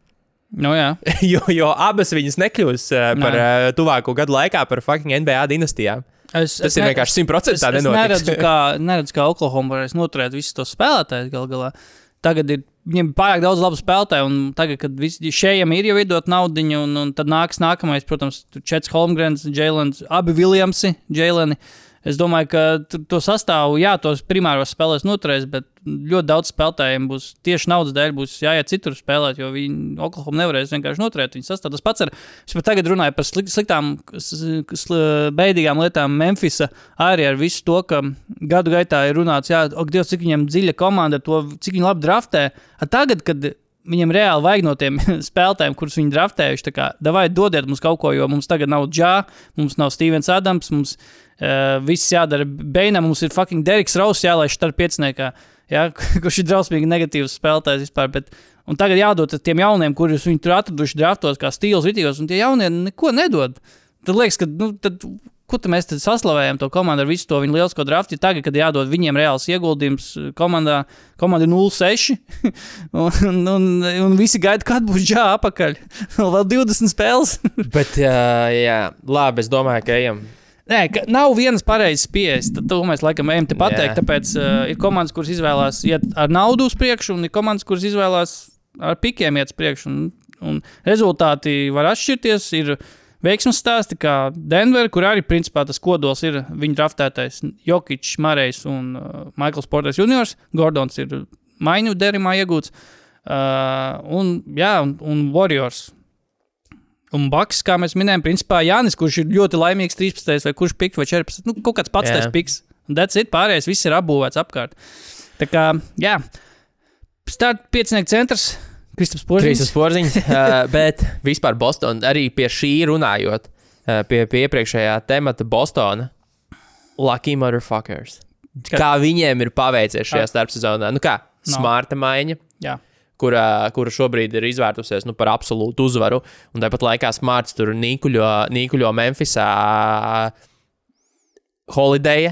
Nu, jā. [laughs] jo, jo abas viņas nekļūs uh, par uh, tuvāko gadu laikā par fucking NBA dinastijām. Es, Tas ir vienkārši simtprocentīgi Es, es neredzu, [laughs] kā, neredzu, kā Oklahoma varēs noturēt visus tos spēlētājus gal galā. Tagad ir viņiem ir pārāk daudz labu spēlētāju, un tagad, kad šiem ir jau iedot naudu, un, un tad nāks nākamais, protams, Čets Holmgrens, Jēlens, abi Viljamsi, Jēleni. Es domāju, ka to sastāvu, jā, tos primāros spēlēs noturēs, bet ļoti daudz spēlētājiem būs tieši naudas dēļ, būs jāiet citur spēlēt, jo viņi Oklahoma nevarēs vienkārši noturēt viņu sastāvu. Tas pats ir. Es pat tagad runāju par slik, sliktām, sl, beidīgām lietām Memphisa arī ar visu to, ka gadu gaitā ir runāts, jā, ok, Dievs, cik viņam dziļa komanda, ar to, cik viņi labi draftē. A tagad, kad viņam reāli vajag no tiem [laughs] spēlētājiem, kurus viņi draftējuši, tā kā, vai dodiet mums kaut ko, jo mums tagad nav Džā, mums nav Stevens Adams, mums uh, viss jādara Beinam, mums ir fucking Deriks Rauss jālaiž starp pieciniekā, ja, [laughs] kurš ir drausmīgi negatīvs spēlētājs vispār. Bet, un tagad jādod tiem jauniem, kurus viņi tur atraduši draftos, kā stils, ritīgos, un tie jaunie neko nedod. Tad liekas, ka, nu, tad, ko tad mēs tad saslavējam to komandu ar visu to viņu lielisko draftu? Tagad, kad jādod viņiem reāls ieguldījums komandā, komanda ir 0-6, [laughs] un, un, un visi gaida, kad būs džā apakaļ. [laughs] Vēl 20 spēles. [laughs] Bet, uh, jā, labi, es domāju, ka ejam. Nē, ka nav vienas pareizas pieejas. Tad to mēs laikam ejam te pateikt. Jā. Tāpēc uh, ir komandas, kuras izvēlās iet ar naudu uz priekšu, un ir komandas, kuras izvēlās ar pikiem iet uz priekšu. Un, un rezultāti var atšķirties. Ir veiksmes stāsti, kā Denver, kur arī principā tas kodols ir viņa draftētais Jokic, Marejs un uh, Maikls Porters Jr. Gordons ir maiņu derimā iegūts. Uh, un, jā, un, un Warriors. Un Baks, kā mēs minējām, principā Jānis, kurš ir ļoti laimīgs 13. vai kurš piks vai 14. Nu, kaut kāds pats Jā. tas piks. That's it, pārējais viss ir apbūvēts apkārt. Tā kā, jā, start piecinieku centrs, Kristaps Porziņš. Porziņš, [laughs] uh, bet vispār Bostonā arī pie šī runājot, uh, pie, pie iepriekšējā temata Bostonā. Lucky motherfuckers. Ka- Kā viņiem ir paveicies šajā Ar- starpsezonā? Nu kā, No. smarta maiņa, Jā, kura, kura šobrīd ir izvērtusies nu, par absolūtu uzvaru. Un tāpat laikā smarts tur nīkuļo, nīkuļo Memphisā Holiday.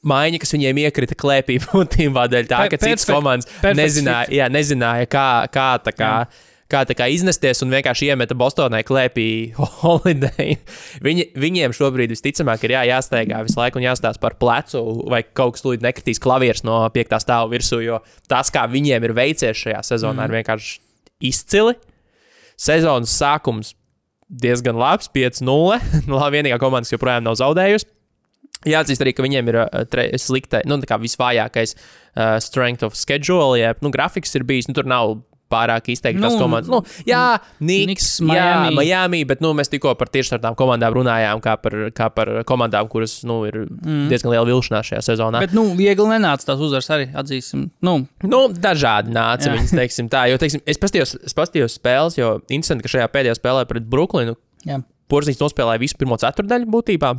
Maiņa, kas viņiem iekrita klēpī būtībā dēļ tā, ka citas komandas nezināja, jā, nezināja, kā, kā, tā kā, kā tā kā iznesties un vienkārši iemeta Bostonai klēpī [laughs] holiday. Viņi, viņiem šobrīd visticamāk ir jā, jāsteigā visu laiku un jāstāsta par plecu, vai kaut kas tūlīt nekritīs klavieres no piektā stāva virsū, jo tas, kā viņiem ir veicies šajā sezonā, mm. ir vienkārši izcili. Sezonas sākums diezgan labs, 5-0. [laughs] Labi, vienīgā komanda, kas joprojām nav zaudējusi. Jāatzīst arī, ka viņiem ir uh, tre- slikta, nu, tā kā visvājākais uh, strength of schedule, jeb, nu, grafiks ir bijis, nu, tur nav pārāk izteikti tas Nu, komandas. Nu, jā, Niks, Knicks, jā, Miami. Miami, bet, nu, mēs tikko par tieši tādām komandām runājām, kā par, kā par komandām, kuras, nu, ir mm. diezgan liela vilšanās šajā sezonā. bet, nu, viegli nenāca tās uzvaras arī, atzīsim. Nu, Nu, dažādi nāca Jā. viņas, teiksim tā. Jo, teiksim, es paskatījos, es paskatījos spēles, jo interesanti, ka šajā pēdējā spēlē pret Brooklynu jā. Porziņš nospēlēja visu pirmo ceturdaļu būtībā.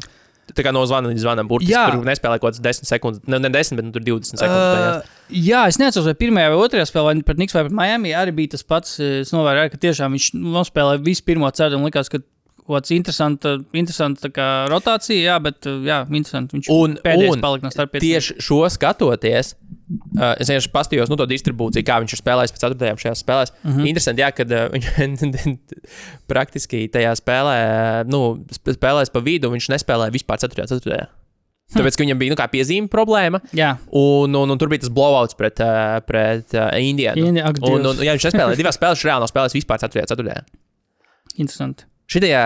Tā kā no zvana līdz zvanam, burtiski Jā. tur nespēlēja kaut kādas 10 sekundes, ne, ne 10, bet nu, tur 20 sekundes. Uh, jā, es neatceros, vai pirmajā vai otrajā spēlē, vai pret Niks vai pret Miami arī bija tas pats. Es novēroju, ka tiešām viņš nospēlēja visu pirmo ceļu un likās, ka kaut kāds interesants, interesants rotācija, jā, bet jā, interesanti. Viņš Un, un palika no starp pieciem. tieši šo skatoties, uh, es vienkārši paskatījos nu, to distribūciju, kā viņš ir spēlējis pēc ceturtajām šajās spēlēs. Mm. -hmm. Interesanti, jā, kad uh, viņš [laughs] praktiski tajā spēlē, nu, sp- spēlēs pa vidu, viņš nespēlēja vispār ceturtajā. ceturtajā. Tāpēc, ka viņam bija nu, kā piezīme problēma, Jā, un, un, un tur bija tas blowouts pret, uh, pret uh, Indiānu. Indi- ak, un, Dievs. un, jā, viņš nespēlēja divās spēlēs, viņš reāli nav spēlējis vispār 4. ceturtajā. interesanti. Šitajā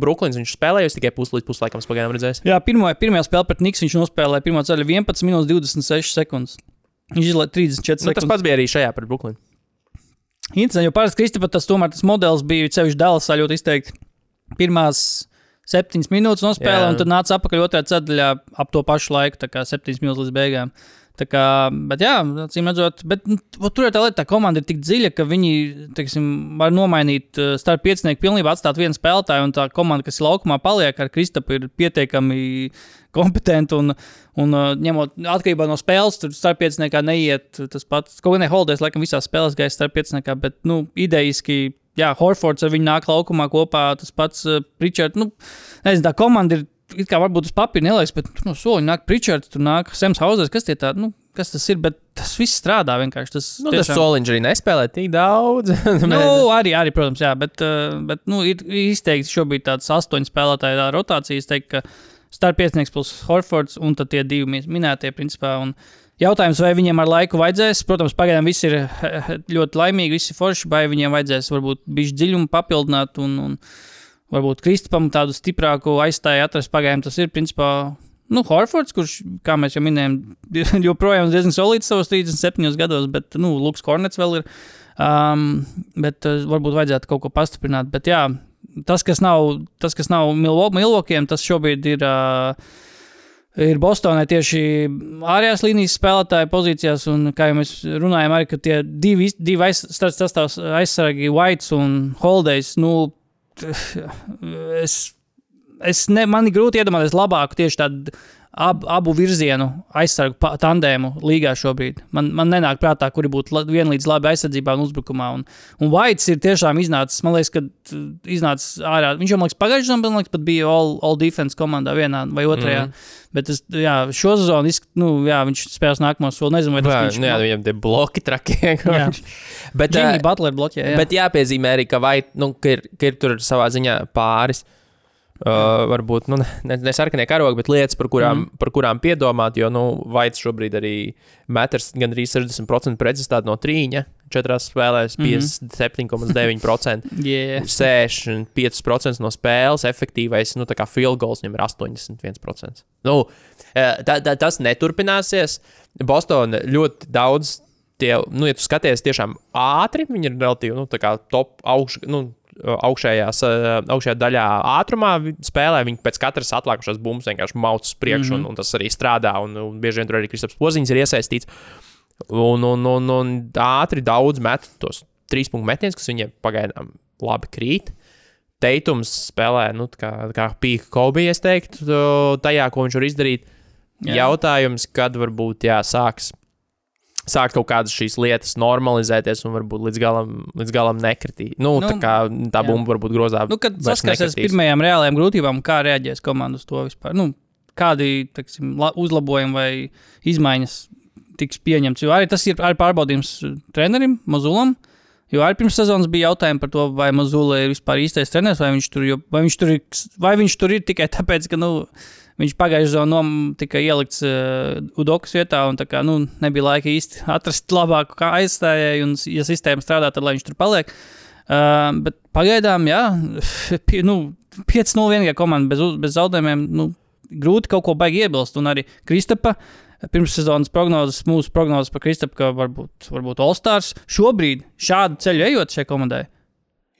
Brooklyns viņš spēlēja, tikai pusi līdz puslaikam pagaidām redzēju. Jā, pirmo, pirmajā spēlē pret Niks viņš nospēlēja pirmā ceļa 11 minūtes 26 sekundes. Viņš izlaiž 34 Nu, tas sekundes. pats bija arī šajā pret Brooklynu. Interesanti, jo parasti Kristapam tas, tomēr, tas modelis bija ceļš Dallasā ļoti izteikti. Pirmās septiņas minūtes nospēlēja, un tad nāca atpakaļ otrajā ceļā ap to pašu laiku, tā kā septiņas minūtes līdz beigām. Tā kā, bet, jā, acīm redzot, bet nu, tur ir tā lieta, tā komanda ir tik dziļa, ka viņi teiksim, var nomainīt uh, starp piecinieku, pilnībā atstāt vienu spēlētāju, un tā komanda, kas laukumā, paliek ar Kristapu, ir pietiekami kompetenti. Un, un uh, ņemot atkarībā no spēles, tur starp pieciniekā neiet tas pats. Kaut gan ne Holdēs, laikam, visās spēlēs gājis starp pieciniekā, bet, nu, idejiski. Jā, Horfords ar viņu nāk laukumā kopā. Tas pats uh, Pričards. Nu, nezinu, tā komanda ir it kā varbūt uz papīra nelaiks, bet tur no soļa nāk Pričards, tur nāk Sems Hausers. Kas, tie tādi, nu, kas tas ir? Bet tas viss strādā vienkārši. Tas, Nu, tas Soliņš arī nespēlē tik daudz. [laughs] Nu, [laughs] arī, arī, protams, jā, bet, uh, bet nu, ir izteikti šobrīd tāds astoņu spēlētāju tā rotācija. Es teiktu, ka starp piecinieks plus Horfords un tad tie divi minētie, principā. Un jautājums, vai viņiem ar laiku vajadzēs, protams, pagaidām viss ir eh, [laughs] ļoti laimīgi, visi forši, vai viņiem vajadzēs varbūt bišķi dziļumu papildināt un, un varbūt Kristupam tādu stiprāku aizstāju atrast. Pagaidām tas ir, principā, nu, Horfords, kurš, kā mēs jau minējām, [laughs] joprojām ir diezgan solīts savos 37 gados, bet, nu, Lukas Kornets vēl ir. Um, bet uh, varbūt vajadzētu kaut ko pastiprināt. Bet, jā, tas, kas nav, tas, kas nav Milvo- Milvokiem, tas šobrīd ir. Uh, Ir Bostonai tieši ārējās līnijas spēlētāja pozīcijās, un kā jau mēs runājam, arī tie divi, divi aiz, sastāvs aizsargi, Whites un Holdejs, nu, es, es ne, man ir grūti iedomāties labāku tieši tādu ab, abu virzienu aizsargu tandēmu līgā šobrīd. Man, man nenāk prātā, kuri būtu vienlīdz labi aizsardzībā un uzbrukumā. Un, un Vaits ir tiešām iznācis, man liekas, ka t- iznācis ārā. Viņš jau, man liekas, pagājušajā sezonā man liekas, pat bija all, all defense komandā vienā vai otrajā. Mm. Bet es, jā, šo sezonu izsk- nu, jā, viņš spēlēs nākamo soli. Nezinu, vai tas Jā, viņš nu jā, viņam tie bloki trakie. [laughs] Bet, Jimmy uh, Butler bloķē. Jā. bet jāpiezīmē arī, ka, vai, nu, ka, ir, ka ir tur savā ziņā pāris. Uh, varbūt nu, ne, ne sarkanie karogi, bet lietas, par kurām, mm. par kurām piedomāt. Jo nu, Vaits šobrīd arī metrs gandrīz 60% precizitāte no trīņa. Četrās spēlēs 57,9%. [laughs] yeah. 65% no spēles efektīvais, nu, tā kā field goals viņam ir 81%. Nu, eh, tā, tā, tas neturpināsies. Bostonā ļoti daudz, tie, nu, ja tu skaties tiešām ātri, viņi ir relatīvi nu, tā kā top augš, nu, augšējās, eh, augšējā daļā ātrumā spēlē. Viņi pēc katras atlikušās bumbas vienkārši mauc uz priekšu, mm -hmm. un, un tas arī strādā. Un, un bieži vien tur arī Kristaps Poziņš ir iesaistīts. Un, un, un, un ātri daudz met tos trīs punktu metienus, kas viņiem pagaidām labi krīt. Teitums spēlē, nu, kā, kā pīka Kobe, es teiktu, tajā, ko viņš var izdarīt. Jā. Jautājums, kad varbūt jā, sāks, sākt kaut kādas šīs lietas normalizēties un varbūt līdz galam, līdz galam nekritīt. Nu, Nu, nu, tā kā tā jā. bumba varbūt grozā. Nu, kad saskarsies ar nekritīs. pirmajām reālajām grūtībām, kā reaģēs komanda uz to vispār? Nu, kādi teksim, la- uzlabojumi vai izmaiņas tiks pieņemts? Jo arī tas ir arī pārbaudījums trenerim, Mazulam. Jo arī pirms sezonas bija jautājumi par to, vai Mazula ir vispār īstais treneris, vai viņš tur, jo, vai viņš tur, ir, vai viņš tur ir tikai tāpēc, ka nu, viņš pagājušajā sezonā tika ielikts uh, Udokas vietā, un kā, nu, nebija laika īsti atrast labāku aizstājēju, un, ja sistēma strādā, tad lai viņš tur paliek. Uh, bet pagaidām, jā, [laughs] pie, nu, 5-0 vienīgā komanda bez, bez zaudējumiem. Nu, grūti kaut ko baigi iebilst. Un arī Kristapa pirms sezonas prognozes, mūsu prognozes par Kristapu, ka varbūt, varbūt All-Stars šobrīd šādu ceļu ejot šai komandai.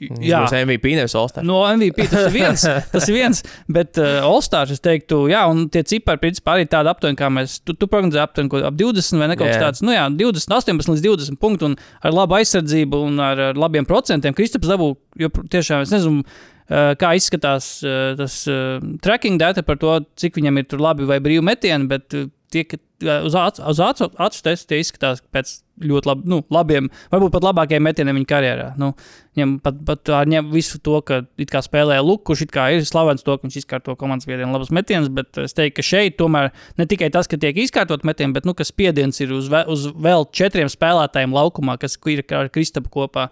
Jā, tas ir MVP nevis Olsters. No MVP tas ir viens, [laughs] tas ir viens bet uh, All-Stars es teiktu, jā, un tie cipari, principā, arī tādi aptuveni, kā mēs, tu, tu prognozēji aptuveni, ko ap 20 vai kaut kas tāds, nu jā, 20, 18 līdz 20 punktu un ar labu aizsardzību un ar, ar labiem procentiem. Kristaps dabū, jo tiešām es nezinu, uh, kā izskatās uh, tas uh, tracking data par to, cik viņam ir tur labi vai brīvi metieni, bet uh, tie, ka uh, uz acu, uz acu, acu testu tie izskatās pēc ļoti lab, nu, labiem, varbūt pat labākajiem metieniem viņa karjerā. Nu, viņam pat, pat ar ņem visu to, ka it kā spēlē Luku, kurš it kā ir slavens to, ka viņš izkārto komandas viedienu labus metienus, bet es teiktu, ka šeit tomēr ne tikai tas, ka tiek izkārtot metieni, bet nu, ka spiediens ir uz, ve, uz vēl četriem spēlētājiem laukumā, kas ir ar Kristapu kopā.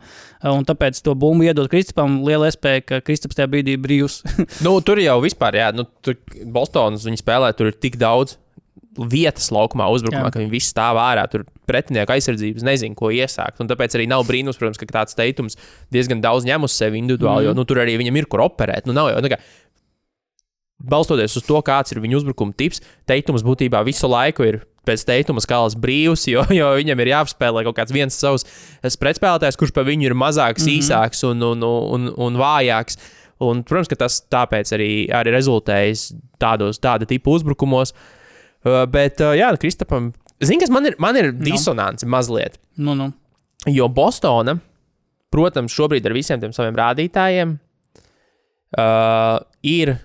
Un tāpēc to bumbu iedot Kristapam liela iespēja, ka Kristaps tajā brīdī brīvs. [laughs] Nu, tur jau vispār, jā, nu, tur Bostonas viņa spēlē, tur ir tik daudz vietas laukumā, uzbrukumā, Jā. ka viņi visi stāv ārā. Tur pretinieku aizsardzības nezinu, ko iesākt. Un tāpēc arī nav brīnums, protams, ka tāds teikums diezgan daudz ņem uz sevi individuāli, mm. jo nu, tur arī viņam ir kur operēt. Nu, nav jau, nu, kā, balstoties uz to, kāds ir viņa uzbrukuma tips, teikums būtībā visu laiku ir. Pēc teikuma skalas brīvs, jo, jo viņam ir jāapspēlē kaut kāds viens savs pretspēlētājs, kurš pa viņu ir mazāks, mm -hmm. īsāks un, un, un, un vājāks. Un, protams, ka tas tāpēc arī, arī rezultējas tādos tāda tipa uzbrukumos. Uh, bet, uh, jā, Kristapam, zini, kas man ir, man ir disonance mazliet. nu, nu. Jo Bostona, protams, šobrīd ar visiem tiem saviem rādītājiem uh, ir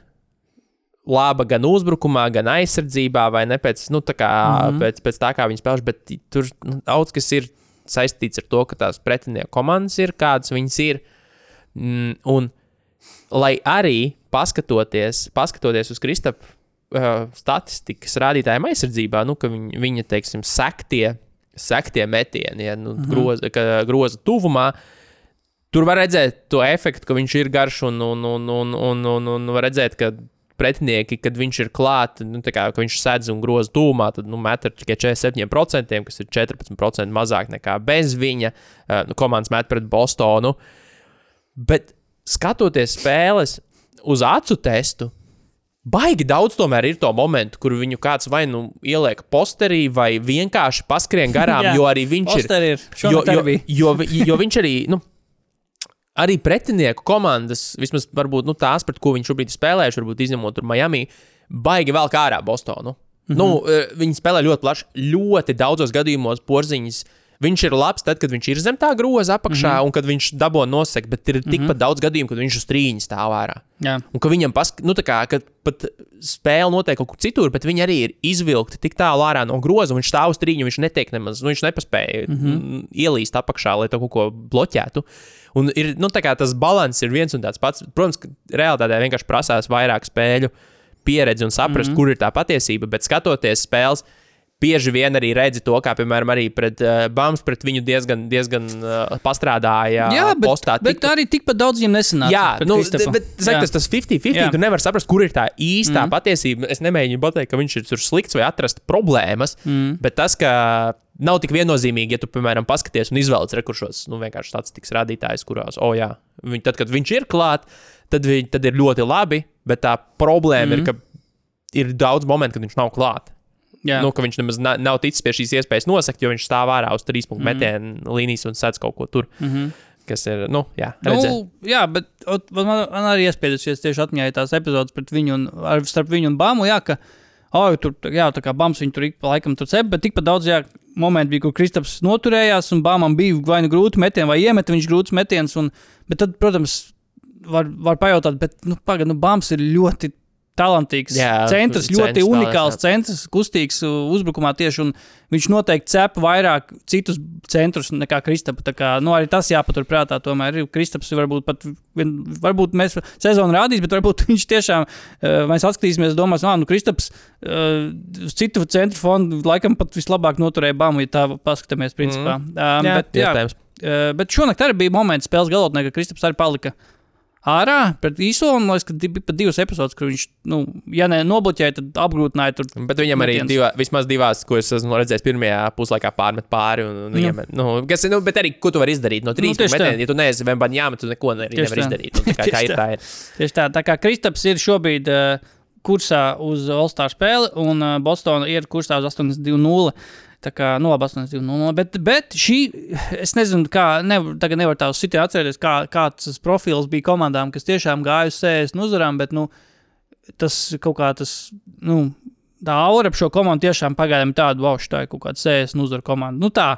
laba gan uzbrukumā, gan aizsardzībā, vai ne pēc, nu, tā kā, mm -hmm. pēc, pēc tā, kā viņi spēlē. Bet tur nu, daudz kas ir saistīts ar to, ka tās pretinieku komandas ir kādas viņas ir. Mm, un, lai arī paskatoties, paskatoties uz Kristapa uh, statistikas rādītājiem aizsardzībā, nu, ka viņi, viņa teiksim, sektie, sektie metieni, ja, nu, mm -hmm. groza, ka, groza tuvumā. Tur var redzēt to efektu, ka viņš ir garš, un, un, un, un, un, un, un var redzēt, ka pretinieki, kad viņš ir klāts, nu, kā ka viņš sēdz un groza tūmā, tad nu, met ar tikai 47%, kas ir 14% mazāk nekā bez viņa. Uh, nu, komandas met pret Bostonu. Bet skatoties spēles uz acu testu, baigi daudz tomēr ir to momentu, kur viņu kāds vai nu ieliek posterī, vai vienkārši paskrien garām, [laughs] jo arī viņš ir. Ir. Jo, jo, jo, jo viņš arī. Nu, Arī pretinieku komandas, vismaz varbūt, nu, tās, pret ko viņš šobrīd spēlējuši, varbūt izņemot Miami, baigi vēl kā ārā Bostonu. Mm -hmm. nu, eh, viņi spēlē ļoti plaši, ļoti daudzos gadījumos porziņas. Viņš ir labs tad, kad viņš ir zem tā groza apakšā mm -hmm. un kad viņš dabū nosegt, bet ir tikpat mm -hmm. daudz gadījumu, kad viņš uz trīņa stāv ārā. Jā. Un ka viņam pask... nu, kā, ka pat spēle notiek kaut kur citur, bet viņi arī ir izvilkti tik tālu ārā no groza, un viņš stāv uz trījuma, viņš netiek nemaz, nu, viņš nepaspēja mm -hmm. ielīst apakšā, lai to kaut ko bloķētu. Un ir, nu, tas līdzsvars ir viens un tāds pats. Protams, ka realitātē vienkārši prasās vairāk spēļu pieredzi un saprast, mm -hmm. kur ir tā patiesība, bet skatoties spēles. Bieži vien arī redzi to, kā, piemēram, arī pret uh, Bāmas, pret viņu diezgan, diezgan uh, pastrādāja. Jā, bet, postā, bet tik- arī tikpat daudz viņam nesanāca. Jā, nu, bet saka, tas, tas 50-50. Jā. Tu nevari saprast, kur ir tā īstā mm. patiesība. Es nemēģinu pateikt, ka viņš ir tur slikts vai atrast problēmas, mm. bet tas, ka nav tik viennozīmīgi, ja tu, piemēram, paskaties un izvēlies rekursos, nu, vienkārši statistikas rādītājs, kurās, oh, jā, viņ, tad, kad viņš ir klāt, tad, viņ, tad ir ļoti labi, bet tā problēma mm. ir, ka ir daudz momentu, kad viņš nav klāt. Jā. Nu, ka viņš nemaz na- nav ticis pie šīs iespējas nosakt, jo viņš stāv ārā uz trīs punktu mm. metienu līnijas un sēdz kaut ko tur. Mm -hmm. Kas ir, nu, jā, redzēt. Nu, jā, bet ot, man, man arī iespējas tieši atmiņā tās epizodes pret viņu un ar, starp viņu un Bāmu. Jā, ka, oh, tur, jā, tā kā Bāms viņu tur ik pa laikam tur cep, bet tikpat daudz jā, momentu bija, kur Kristaps noturējās un Bāmam bija vai nu grūti metieni, vai iemeta viņš grūts metiens. Un, bet tad, protams, var, var pajautāt, bet, nu, pagaidi, nu, Bāms ir ļoti talantīgs. Jā, centrs, centrs ļoti spēlēs, unikāls centrs, kustīgs uh, uzbrukumā tieši. Un viņš noteikti cep vairāk citus centrus nekā Kristapa. Tā Kā, nu, arī tas jāpaturprātā. Tomēr Kristaps varbūt pat, vien- varbūt mēs sezonu rādīs, bet varbūt [laughs] viņš tiešām, uh, mēs atskatīsimies, domās, nu, Kristaps uh, uz citu centru fondu laikam pat vislabāk noturēja Bamu, ja tā paskatāmies principā. Mm. Um, jā, bet, jā, uh, bet šonakt arī bija moments spēles galotnē, ka Kristaps arī palika ārā pret īso, un man liekas, ka bija pat divas epizodes, kur viņš, nu, ja ne nobloķēja, tad apgrūtināja tur. Bet viņam arī divā, vismaz divās, ko es esmu redzējis, pirmajā puslaikā pārmet pāri. Un, un viņam, nu, kas, nu, bet arī, ko tu vari izdarīt no trīs Nu, tieši tā. metiem, ja tu neesi Vembaņām, tu neko nevari izdarīt. Nu, tā kā, [laughs] Tieši ir, tā ir. Tieši tā, tā kā Kristaps ir šobrīd uh, kursā uz All-Star spēli, un uh, Bostonā ir kursā uz 82-0. Tā kā, nu, labi, 82-0. Bet, bet šī, es nezinu, kā, nevar, tagad nevar tā uz sitiem atcerēties, kā, kāds profils bija komandām, kas tiešām gāja uz 60 uzvarām, bet, nu, tas kaut kā tas, nu, tā aura ap šo komandu tiešām pagaidām ir tāda, wow, tā ir kaut kāda 60 uzvaru komanda. Nu, tā,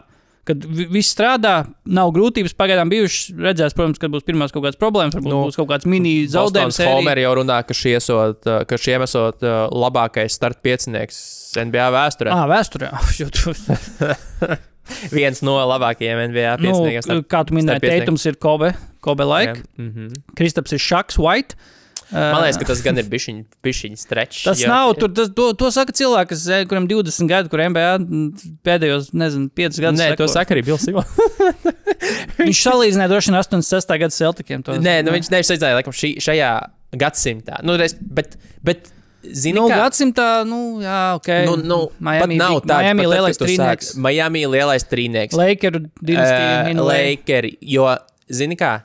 kad vi- viss strādā, nav grūtības pagaidām bijušas. Redzēs, protams, kad būs pirmās kaut kādas problēmas, varbūt Nu, nu, būs kaut kāds mini zaudējums. Homer jau runā, ka šis esot, uh, ka šiem esot uh, labākais start piecinieks NBA vēsturē. Ah, vēsturē. [laughs] [laughs] Viens no labākajiem NBA nu, pieciniekiem. start- kā tu minēji, starp Teitums ir Kobe, Kobe laika, Mm -hmm. Kristaps ir Šaks White. Man liekas, ka tas gan ir bišķiņ strečs. Tas jo- nav. Tur, tas, to, to saka cilvēks, kuriem 20 gadi, kur MBA pēdējos, nezinu, 5 gadus. Nē, to seko. saka arī Bills. Simons. [laughs] Viņš salīdzināja droši vien 86. gada Celtikiem. To, Nē, nu, viņš neizsaizdāja laikam šī, šajā gadsimtā. Nu, reiz, bet, bet, zini, Nu, kā? gadsimtā, nu, jā, ok. Nu, nu, Miami, nav tāds, Miami lielais trīnieks. Miami lielais trīnieks. Lakeru dinastija. Uh, Lakeri, jo, zini kā?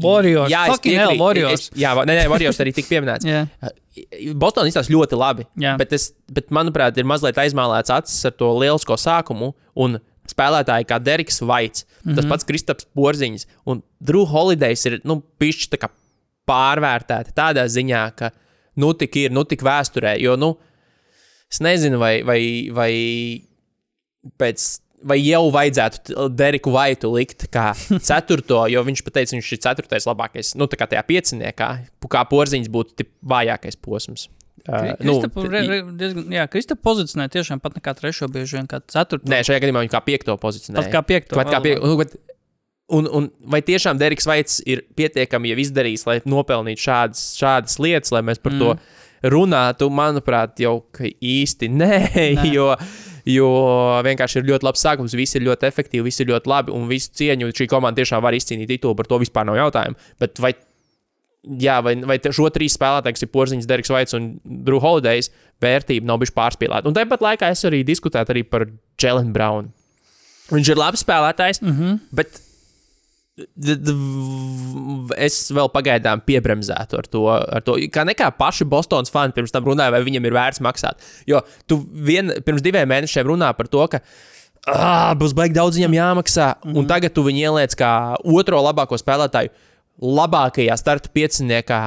Warriors. Jā, es piekrītu. Warriors. Es, jā, nē, nē, Warriors arī tik pieminēts. [laughs] Jā. Bostonā izskatās ļoti labi. Jā. Bet, es, bet, manuprāt, ir mazliet aizmālēts acis ar to lielisko sākumu. Un spēlētāji kā Deriks Vaits, mm -hmm. tas pats Kristaps Porziņš un Drew Holidays ir nu, pišķi tā pārvērtēti tādā ziņā, ka nu tik ir, nu tik vēsturē. Jo, nu, es nezinu, vai, vai, vai pēc. Vai jau vajadzētu Deriku Vaitu likt kā [laughs] ceturto, jo viņš pateica, viņš ir ceturtais labākais, nu, tā kā tajā pieciniekā, kā porziņš būtu vājākais posms. Uh, nu, Kristapu re- diezgan- Jā, Kristapu pozicionē tiešām pat nekā trešo, bieži vien kā ceturto. Nē, šajā gadījumā viņa kā piekto pozīcijā. Pat kā piekto, Pat kā vēl pie, un, bet- un, un vai tiešām Deriks Vaits ir pietiekami jau izdarījis, lai nopelnītu šādas, šādas lietas, lai mēs par mm. to runātu? Manuprāt, jau īsti nē, nē. Jo, jo vienkārši ir ļoti labs sākums, visi ir ļoti efektīvi, visi ir ļoti labi un visu cieņu. Šī komanda tiešām var izcīnīt titulu, par to vispār nav jautājumu. Bet vai Jā, vai, vai šo trīs spēlētāju, kas ir Porziņš, Deriks Vaits un Drew Holidays, vērtība nav bijusi pārspīlēta. Un tāpat laikā es arī diskutēju arī par Jēlenu Braunu. Viņš ir labs spēlētājs, mm -hmm. bet es vēl pagaidām piebremzētu ar to, ar to. Kā nekā paši Bostonas fani pirms tam runāja, vai viņam ir vērts maksāt. Jo tu vien, pirms diviem mēnešiem runā par to, ka būs baigi daudz viņam jāmaksā, mm -hmm. un tagad tu viņu ieliec kā otro labāko spēlētāju. Labākajā starta pieciniekā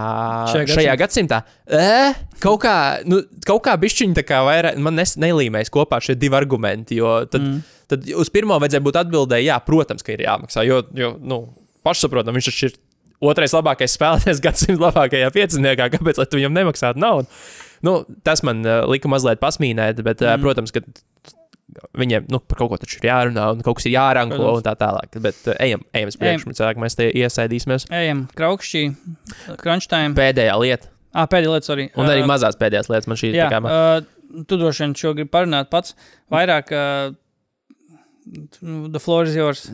Šajā šajā, šajā gadsimtā. E, kaut kā, nu, kaut kā bišķiņi tā kā vairāk, man nes, nelīmēs kopā šie divi argumenti, jo tad, mm. Tad uz pirmo vajadzēja būt atbildēji, jā, protams, ka ir jāmaksā, jo, jo nu, pašsaprotam, viņš taču ir otrais labākais spēlētājs gadsimta labākajā pieciniekā, kāpēc lai tu viņam nemaksātu naudu? Nu, tas man uh, lika mazliet pasmīnēt, bet, uh, mm. protams, ka viņiem nu, par kaut ko taču ir jārunā, un kaut kas ir jāranko un tā tālāk. Bet uh, ejam, ejam uz priekšu, cilvēki mēs te iesaidīsimies. Ejam, kraukšķī, crunch time. Pēdējā lieta, Ah, pēdējā lieta arī. un arī Ā, mazās pēdējās lietas man šī ir. Uh, tu droši vien šo gribi parunāt pats. Vairāk, uh, the floor is yours.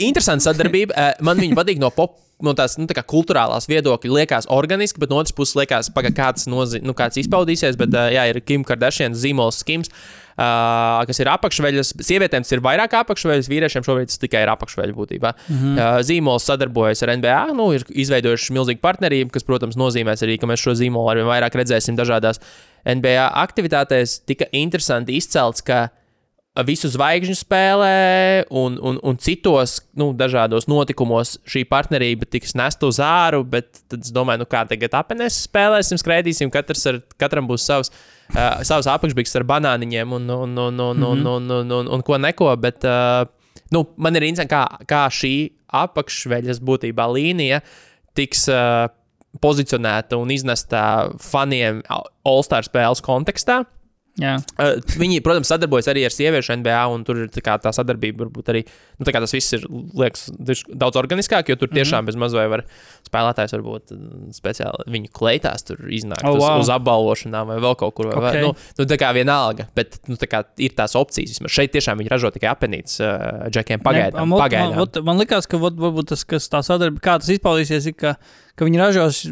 Interesanta sadarbība. Eh, Man viņa patīk no pop. No tās nu, tā kultūrālās viedokļa liekas organiski, bet no otras puses liekas, paga, kāds, nozi, nu, kāds izpaudīsies. Bet, uh, jā, ir Kim Kardashian zīmols Skims, uh, kas ir apakšveļas. Sievietēm ir vairāk apakšveļas, vīriešiem šobrīd tas tikai ir apakšveļa būtībā. Mm -hmm. uh, zīmols sadarbojas ar NBA, nu, ir izveidojuši milzīgu partnerību, kas, protams, nozīmēs arī, ka mēs šo zīmolu arvien vairāk redzēsim dažādās NBA aktivitātēs. Tika interesanti izcelts, ka visu zvaigžņu spēlē un, un, un citos nu, dažādos notikumos šī partnerība tiks nesta uz āru, bet tad es domāju, nu kā tagad apēnēs spēlēsim, skraidīsim, katrs ar, katram būs savs. Uh, savs apakšbiks ar banāniņiem, un, un, un, un, mm -hmm. un, mhm. un, un, un, un ko neko. Bet, uh, nu, man ir interesanti, kā, kā šī apakšveļas būtībā līnija tiks uh, pozicionēta un iznesta faniem All-Star spēles kontekstā. Uh, viņi, protams, sadarbojas arī ar sieviešu NBA, un tur ir tā, tā sadarbība varbūt arī. Nu, tas viss ir liekas, daudz organiskāk, jo tur tiešām mm -hmm. bez mazliet var spēlētājs varbūt mm, speciāli viņu kleitās tur iznākt Oh, wow. uz, apbalvošanām vai vēl kaut kur. Vai, Ok. okay. nu, nu, tā kā vienalga, bet nu, tā kā ir tās opcijas. Vismaz šeit tiešām viņi ražo tikai apelnītas uh, džekiem pagaidām. Ne, pagaidām. Man, vot- man liekas, ka vot, varbūt tas, kas tā sadarbība, kā tas izpaudīsies, ir, ka, ka viņi ražos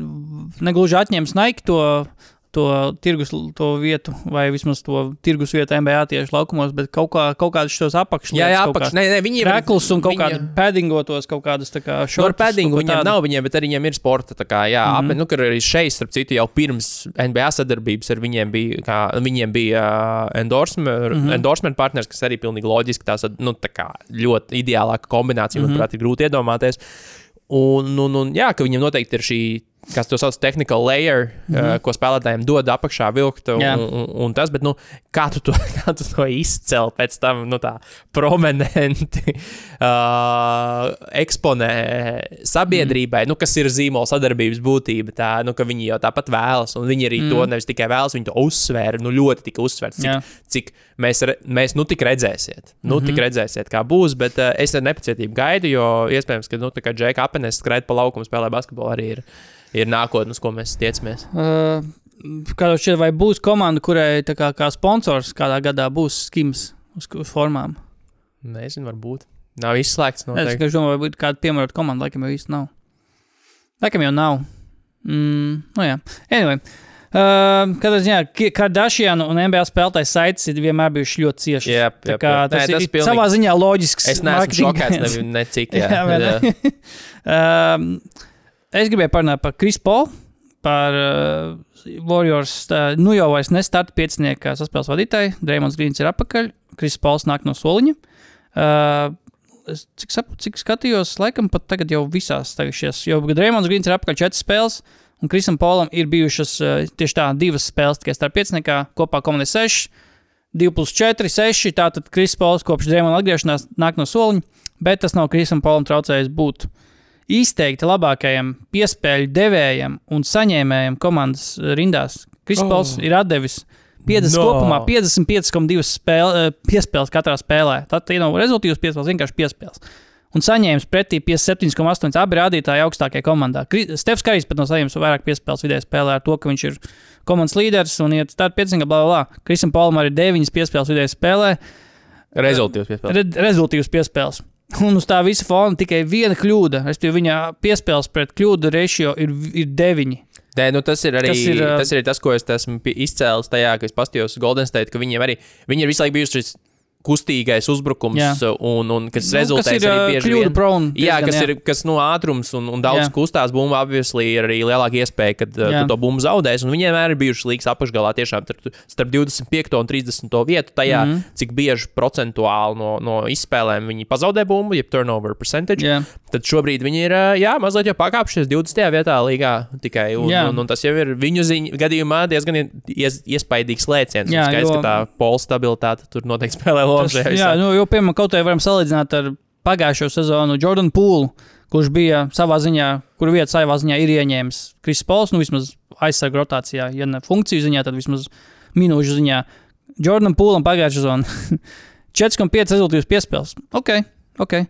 negluži atņems Nike to. To tirgus to vietu, vai vismaz to tirgus vietu MBA tieši laukumos, bet kaut, kā, kaut kādus šos apakšlietas. jā, jā, apakš. Nē, nē, viņi ir Krēklus un kaut viņi- kādu pēdingotos, kaut kādas tā kā No šortus, pēdīņa kaut ko viņiem tādu. nav, viņiem, bet arī viņiem ir sporta. tā Kā, jā, mm. -hmm. nu, kur arī šeit, starp citu, jau pirms NBA sadarbības ar viņiem bija, kā, viņiem bija uh, endorsement, mm. -hmm. endorsement partners, kas arī pilnīgi loģiski tās nu, tā kā, ļoti ideālāka kombinācija, mm. -hmm. manuprāt, ir grūti iedomāties. Un, un, un jā, ka viņiem noteikti ir šī kas to sauc, technical layer, mm -hmm. uh, ko spēlētājiem dod apakšā vilkt. Un, Jā. un, un, tas, bet nu, kā, tu to, [laughs] kā tu to izcēl pēc tam, nu, tā prominenti uh, [laughs] eksponē sabiedrībai, mm. nu, kas ir zīmola sadarbības būtība. Tā, nu, ka viņi jau tāpat vēlas, un viņi arī mm. to nevis tikai vēlas, viņi to uzsvēra. Nu, ļoti tika uzsvērts, cik, cik mēs, re, mēs nu tik redzēsiet. Nu, mm -hmm. tik redzēsiet, kā būs, bet uh, es ar nepacietību gaidu, jo iespējams, ka, nu, tā kā Džeka Apenes skraida pa laukumu, spēlē basketbolu, arī ir, ir nākotne, uz ko mēs tiecamies. Uh, kā tev šķiet, vai būs komanda, kurai kā, kā sponsors kādā gadā būs skims uz, uz formām? Nezinu, varbūt. Nav izslēgts. Es Noteikti. tikai domāju, vai būtu kāda piemērota komanda, laikam jau īsti nav. Laikam jau nav. Mm, nu jā, anyway. Uh, Katrā ziņā, Kardashianu un NBA spēlētāju saites ir vienmēr bijušas ļoti ciešas. Tā jep, kā jep. tas, Nē, tas ir pilnīgi- savā ziņā loģisks. Es neesmu šokēts viens. ne, ne cik. [laughs] Jā, Jā, jā. [laughs] um, es gribēju parunāt par Kris Polu, par uh, Warriors. Tā, nu jau vairs nestarta piecinieka saspēles vadītāju. Dreamons Grīns ir apakaļ, Kris Pols nāk no soliņa. Uh, es, cik, sap, cik skatījos, laikam pat tagad jau visās tagašies, jo Dreamons Grīns ir apakaļ četras spēles. Un Krisam Polam ir bijušas uh, tieši tā divas spēles, tikai starp pieciniekā, kopā komandai 6, 2 plus 4, 6. Tātad Kris Pols kopš Dreamona atgriešanās nāk no soliņa, bet tas nav Krisam Polam traucējis būt izteikti labākajam piespēļu devējam un saņēmējam komandas rindās. Kris Oh. Ir atdevis 50 No. kopumā 55,2 spēle, eh, piespēles katrā spēlē. Tad tie nav rezultātus piespēles, vienkārši piespēles. Un saņēmis pretī 57,8 abi rādītāji augstākajā komandā. Stefs Kārijs pat no saņēmis vairāk piespēles vidēji spēlē ar to, ka viņš ir komandas līderis un iet starp 5, bla, bla, bla. Krisam Polam arī 9 piespēles vidēji spēlē Rezultāts piespēlēt. re rezultātīvas piespēles. Un uz tā visa fona tikai viena kļūda. Respektīvi, viņa piespēles pret kļūdu ratio ir, ir 9. Nē, nu tas ir arī Tas ir, tas, ir tas, ko es esmu izcēlis tajā, ka es paskatījos uz Golden State, ka viņiem arī viņi ir visu laiku bijuši šis kustīgais uzbrukums, Jā. un, un kas Nu, rezultēs kas ir arī ā, bieži vien. prone Jā, diezgan, kas jā. ir kas, nu, ātrums un, un daudz Jā. kustās bumbu, obviously, ir arī lielāka iespēja, ka Jā. tu to bumbu zaudēsi. Un viņiem vienmēr ir bijušas līgas apakšgalā tiešām starp 25 un 30 vietu, tajā, mm. -hmm. cik bieži procentuāli no, no izspēlēm viņi pazaudē bumbu, jeb turnover percentage. Jā. Tad šobrīd viņi ir jā, mazliet jau pakāpšies 20. vietā līgā tikai. Un, Jā. un, un tas jau ir viņu ziņ, gadījumā diezgan ies, iespaidīgs lēciens. Jā, Jā, skaidrs, jo- ka tā pola stabilitāte tur noteikti spēlē lomu. Tas, jā, nu, jo, piemēram, kaut kā varam salīdzināt ar pagājušo sezonu Jordanu Pūlu, kurš bija savā ziņā, kur vieta savā ziņā ir ieņēmis Kris Pols, nu vismaz aizsargu rotācijā, ja ne funkciju ziņā, tad vismaz minūšu ziņā. Jordanam Pūlam pagājušā sezona [laughs] 4,5 rezultātus piespēles. Ok, ok.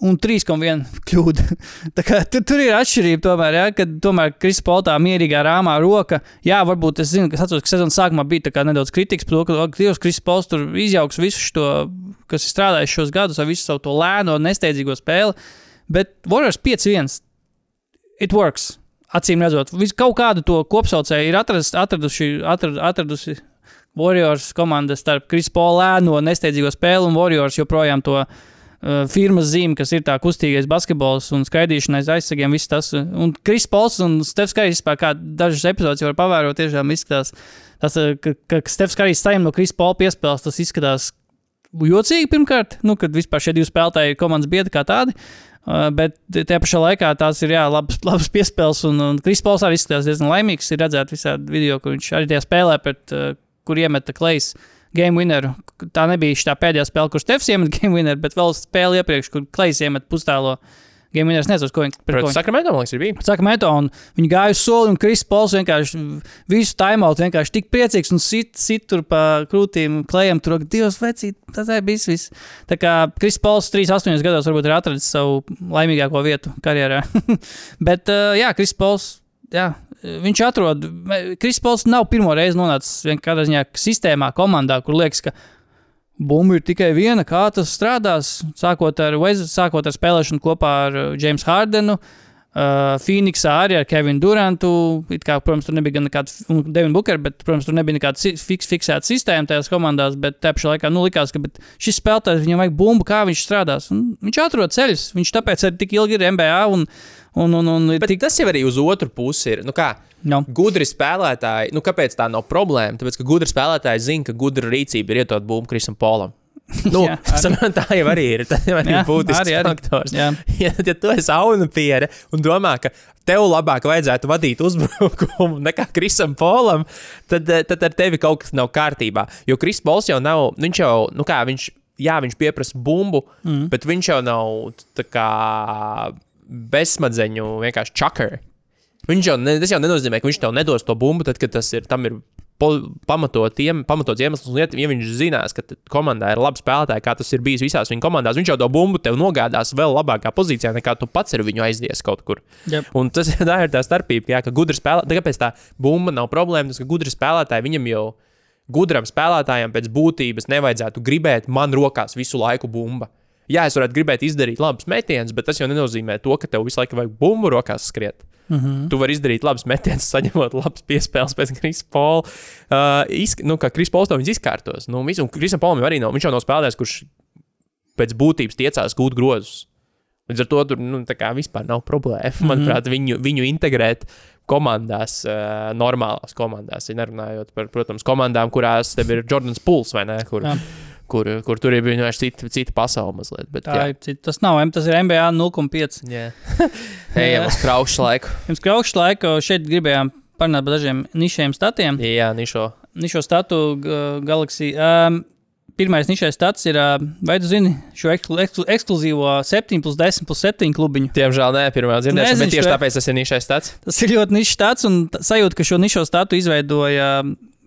Un 3,1 kļūda. [laughs] Tā kā tur, tur ir atšķirība, tomēr, ja, kad tomēr Kris Poltā mierīgā rāmā roka. Jā, varbūt es zinu, ka, atceros, ka sezonas sākumā bija tā nedaudz kritikas par to, ka Dievs, Kris Pols tur izjauks visu šo, kas ir strādājis šos gadus, ar visu savu to lēno, nesteidzīgo spēli. Bet Warriors 5-1. It works. Acīm redzot, vis, kaut kādu to kopsaucēju ir atrast, atraduši, atrad, atradusi Warriors komanda starp Kris Paula lēno nesteidzīgo spēli un Warriors joprojām to uh, firmas zīme, kas ir tā kustīgais basketbols un skaidrīšana aiz aizsargiem. Tas, un Kris Pauls un Stefs Kārijs, kā dažas epizodes var pavērot, tiešām izskatās, tas, uh, ka, ka Stefs Kārijs saim no Kris Paula piespēles, tas izskatās jocīgi pirmkārt, nu, kad vispār šie divi spēlētāji ir komandas biedri kā tādi. Uh, bet tajā pašā laikā tās ir jā, labas, labas piespēles. Un, un Kris Pauls arī izskatās diezgan laimīgs. Ir redzēts visādi video, kur viņš arī tajā spēlē, pret, uh, kur iemeta klejs game winneru. Tā nebija šī pēdējā spēle, kur Stefs iemet game winneru, bet vēl spēle iepriekš, kur klejs iemet pustālo game winneru. Es nezinu, ko viņš viņš Sakramento, man liekas, ir bijis. Saka, meto, un viņi gāja uz soli, un Kris Pols vienkārši visu timeout, vienkārši tik priecīgs un sit, sit tur pa krūtīm, klējam, tur divas vecīt. Tas arī bija viss. Tā kā Kris Pols 3-8 gados varbūt ir atradis savu laimīgāko vietu karjerā. [laughs] Bet, uh, jā, Kris Pols, jā. Viņš atrod, Kris Pols nav pirmo reizi nonācis vienkārši ziņā sistēmā, komandā, kur liekas, ka Bumba ir tikai viena, kā tas strādās. Sākot ar, Wez- sākot ar spēlēšanu kopā ar Jamesu Hardenu, uh, Phoenixā arī ar Kevinu Durantu. It Kā, protams, tur nebija nekāda, un Devina Bukera, bet, protams, tur nebija nekāda fiks, fiksēta sistēma tajās komandās. Bet tajā pašā laikā nu, likās, ka šis spēlētājs viņam vajag bumbu, kā viņš strādās. Un viņš atrod ceļus. Viņš tāpēc arī tik ilgi ir MBA. Un, un, un, un, ir Bet tik, tas jau arī uz otru pusi ir. Nu kā, no. Gudri spēlētāji, nu kāpēc tā nav problēma? Tāpēc, ka gudri spēlētāji zina, ka gudra rīcība ir ietot bumbu Krisam Polam. [laughs] Nu, Jā, [laughs] arī. tā jau arī ir. [laughs] Tas jau arī Jā, ir būtisks arī, arī. faktors. Jā. Ja, ja tu esi auna piere un domā, ka tev labāk vajadzētu vadīt uzbrukumu nekā Krisam Polam, tad, eh, tad ar tevi kaut kas nav kārtībā. Jo Kris Pols jau nav, viņš jau, nu kā viņš, jā, viņš pieprasa bumbu, mm. bet viņš jau nav tā kā bezsmadzeņu vienkārši čakar. Viņš jau, ne, jau nenozīmē, ka viņš tev nedos to bumbu, tad, kad tas ir, tam ir po- pamatot iem- pamatots iemesls. Un, ja, viņš zinās, ka komandā ir labi spēlētāji, kā tas ir bijis visās viņa komandās, viņš jau to bumbu tev nogādās vēl labākā pozīcijā, nekā tu pats ar viņu aizies kaut kur. Jep. Un tas [laughs] tā ir tā starpība, jā, ka gudri spēlētāji, kāpēc tā bumba nav problēma, tas, ka gudri spēlētāji viņam jau. Gudram spēlētājam pēc būtības nevajadzētu gribēt man rokās visu laiku bumba. Jā, es varētu gribēt izdarīt labus metienus, bet tas jau nenozīmē to, ka tev visu laiku vajag bumbu rokās skriet. Mm -hmm. Tu vari izdarīt labus metienus, [laughs] saņemot labus piespēles pēc Krisa Pola. Uh, izk- nu, kā Kris Pols to izkārtos. Nu, visu, un Krisam Polam arī nav. Viņš jau nav spēlētājs, kurš pēc būtības tiecās gūt grozus. Līdz ar to tur nu, vispār nav problēma. Mm -hmm. Manuprāt, viņu, viņu integrēt komandās, uh, normālās komandās. Ja nerunājot par, protams, komandām, kurās tev ir Jordans Pools vai ne, kur, Jā. Kur, kur tur ir vienkārši cita, cita pasaule mazliet. Bet, Tā jā. Tas nav M, tas ir MBA 0,5. Jā, [laughs] ejam uz kraušu laiku. Pirms kraušu laika šeit gribējām parunāt par dažiem nišiem statiem. Jā, nišo. Nišo statu g- Galaxy. Um, Pirmais nišais stats ir, vai tu zini šo eksklu, eksklu, ekskluzīvo 7 plus 10 plus 7 klubiņu? Diemžēl nē, pirmā dzirdēšana, bet tieši tāpēc tas ir nišais tāds. Tas ir ļoti nišs stats, un sajūta, ka šo nišo statu izveidoja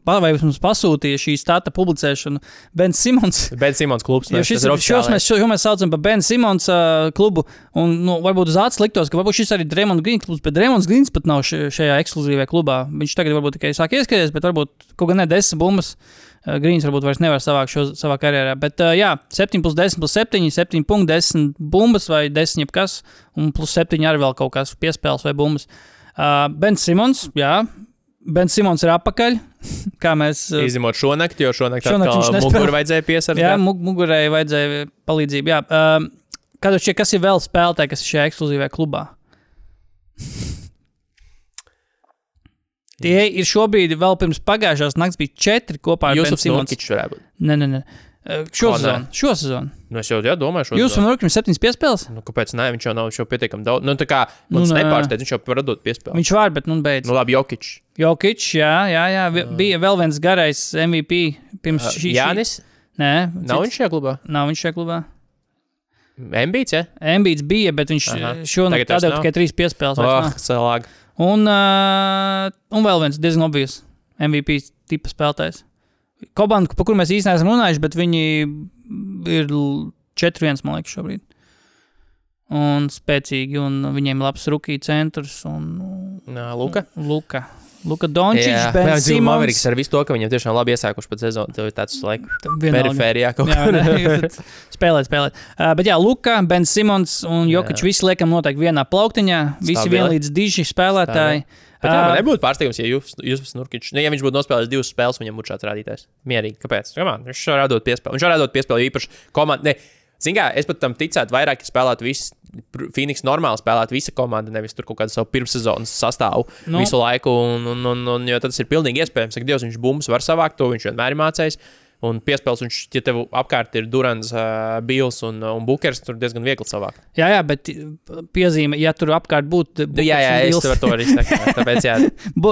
vai mums pasūtīja šī stata publicēšanu Bens Simons. [laughs] Ben Simons klubs. Jo mēs- šis, ir šos, mēs, šo mēs saucam par Bena Simons uh, klubu. Un, nu, varbūt uz acis liktos, ka varbūt šis arī ir Dreamlands Green klubs, bet Dreamlands Greens pat nav šajā ekskluzīvajā klubā. Viņš tagad varbūt tikai sāk ieskaties, bet varbūt kaut gan ne desmit bumbas. Uh, Greens varbūt vairs nevar savākt šo savā karjerā. Bet, uh, jā, 7 plus 10 plus 7, 7 punkti, 10 bumbas vai 10 jebkas, un plus 7 arī vēl kaut kas piespēles vai bumbas. Uh, Bens Simons, jā. Bens Simons ir apakaļ. [laughs] Kā mēs uh, Izņemot šonakt, jo šonakt, Šonakt viņš šonakt nespēlē. muguru vajadzēja Jā, piesargāt. mug mugurai vajadzēja palīdzību. Jā, um, kādu šķiet, kas ir vēl spēlētāji, kas ir šajā ekskluzīvajā klubā? Tie ir šobrīd, vēl pirms pagājušās naktas, bija četri kopā ar Jūs Benu esat Simons. Nē, nē, nē. Šo sezonu. Šo sezonu. Nu, es jau jā, domāju, šo Jūs sezonu. un Nurkam septiņas piespēles? Nu, kāpēc nē, viņš jau nav pietiekami daudz. Nu, tā kā Nu, nepārsteidz, viņš jau var dot piespēli. Viņš var, bet nu beidz. Nu, labi, Jokičs. Jokic, jā, jā, jā. Bija vēl viens garais MVP pirms šī. šī- Jānis. Nē, Nav cits- viņš šajā klubā? Nav viņš šajā klubā. Embīts, ja? Embīts bija, bet viņš Aha. šonakt vairs tādēļ nav? tikai trīs piespēles. Oh, nav. salāk. Un, uh, un vēl viens diezgan obvious MVP tipa spēlētājs. Komanda, par kuru mēs īstenībā neesam runājuši, bet viņi ir 4-1, man liekas, šobrīd. Un spēcīgi, un viņiem ir labs rookie centrs un Nā, Luka. Luka. Luka Dončičs, Jā, Bens jā, dzīvo Maveriks Simons. ar visu to, ka viņam tiešām labi iesākuši pat sezonu. Tev ir tāds, Vienalga. perifērijā kaut Jā, kur. [laughs] spēlēt, spēlēt. Uh, bet jā, Luka, Bens Simons un Jokic Jā. visi liekam noteikti vienā plauktiņā. Visi vienlīdz diži spēlētāji. Bet jā, man Ā, nebūtu pārsteigums, ja jūs, jūs Nurkičs, nu, ja viņš būtu nospēlējis divas spēles, viņam būtu šāds rādītājs. Mierīgi. Kāpēc? Kamā, viņš jau rādot piespēli. Viņš jau rādot piespēli īpaši komandai. Kā es pat tam ticētu, vairāk, spēlētu visi. Phoenix normāli spēlētu visa komanda, nevis tur kaut kādu savu pirmssezonas sastāvu Nu. visu laiku. Un, un, un, un, jo tas ir pilnīgi iespējams, ka Dievs viņš bumbas var savākt, to viņš vienmēr ir mācījis. Un piespēles, viņš, ja tev apkārt ir Durants, uh, Bills un, un Bukers, tur diezgan viegli savākt. Jā, jā, bet piezīme, ja tur apkārt būtu. Nu, jā, jā, es varu to arī teikt. Tāpēc, jā, [laughs]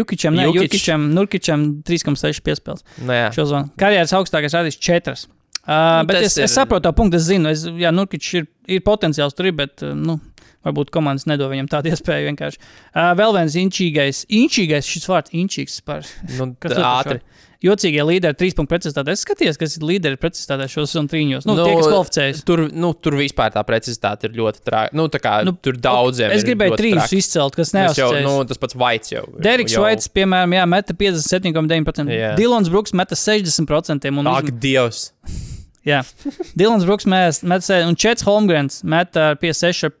Jukičam, ne, Jukič. Jukičam, Nurkičam 3,6 piespēles. nu, jā. Šo zonu. Karjeras augstākais rādījis 4. Uh, Nu, bet es, es ir- saprotu to punktu, es zinu, es, jā, Nurkičs ir, ir potenciāls tur, bet, uh, nu, varbūt komandas nedod viņam tādu iespēju vienkārši. Uh, vēl viens inčīgais, inčīgais šis vārds, inčīgs par Nu, [laughs] ātri. Jocīgie līderi, trīs punktu precizitāte. Es skatījos, kas ir līderi precizitātē šos un trīņos. Nu, nu, Nu, tie, kas kvalificējas. Tur, nu, tur vispār tā precizitāte ir ļoti trāga. Nu, tā kā Nu, nu, tur daudziem. Es gribēju trīs traki. izcelt, kas Es neuzticējas. nu, tas pats Vaits jau. Deriks jau- Vaits, piemēram, jā, meta 57,9%. Jā. Dilons Brooks meta 60%. Un, Ak, uzm- Dievs. Jā, [laughs] Dilons Brooks met, met, se- un Čets Holmgrens meta ar 56,5%.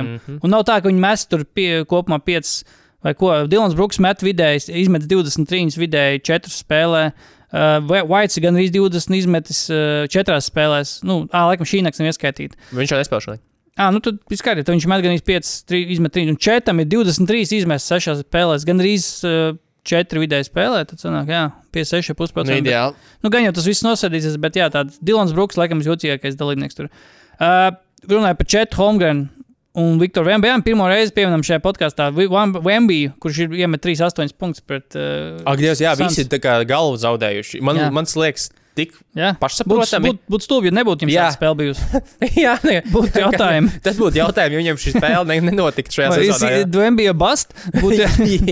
Mm. -hmm. Un nav tā, ka viņi mes tur pie, kopumā 5 vai ko. Dilons Brooks met vidēji, izmet 23 vidēji 4 spēlē. Uh, Vaits gan arī 20 izmetis uh, 4 spēlēs. Nu, ā, laikam šī nakts nav ieskaitīta. Viņš jau nespēlē šodien. Ah, nu tad skaidrs, ka viņš met gan 5, 3, izmet 3, un 4 ir 23 izmetis 6 spēlēs, gan arī uh, 4 vidēji spēlē, tad sanāk, jā, 56,5%. Nu, ideāli. Nu, gan jau tas viss nosēdīsies, bet jā, tāds Dilans Brooks, laikam, jūtīgākais dalībnieks tur. Uh, runāju par Četu Holmgrenu un Viktoru Vembiju. Pirmo reizi pieminam šajā podkāstā Vembiju, kurš ir iemet 3,8 punktus pret. Uh, Ak, Dievs, jā, Suns. visi ir tā kā galvu zaudējuši. Man, man liekas, tik Jā. Būtu pašsaprotami. būt, būt stulbi, ja nebūtu jums tāda spēle bijusi. [laughs] jā, ne, Būtu jautājumi. [laughs] tas būtu jautājums, jo viņam šī spēle ne, nenotiktu šajā sezonā. jā. Vembija bust? Būtu,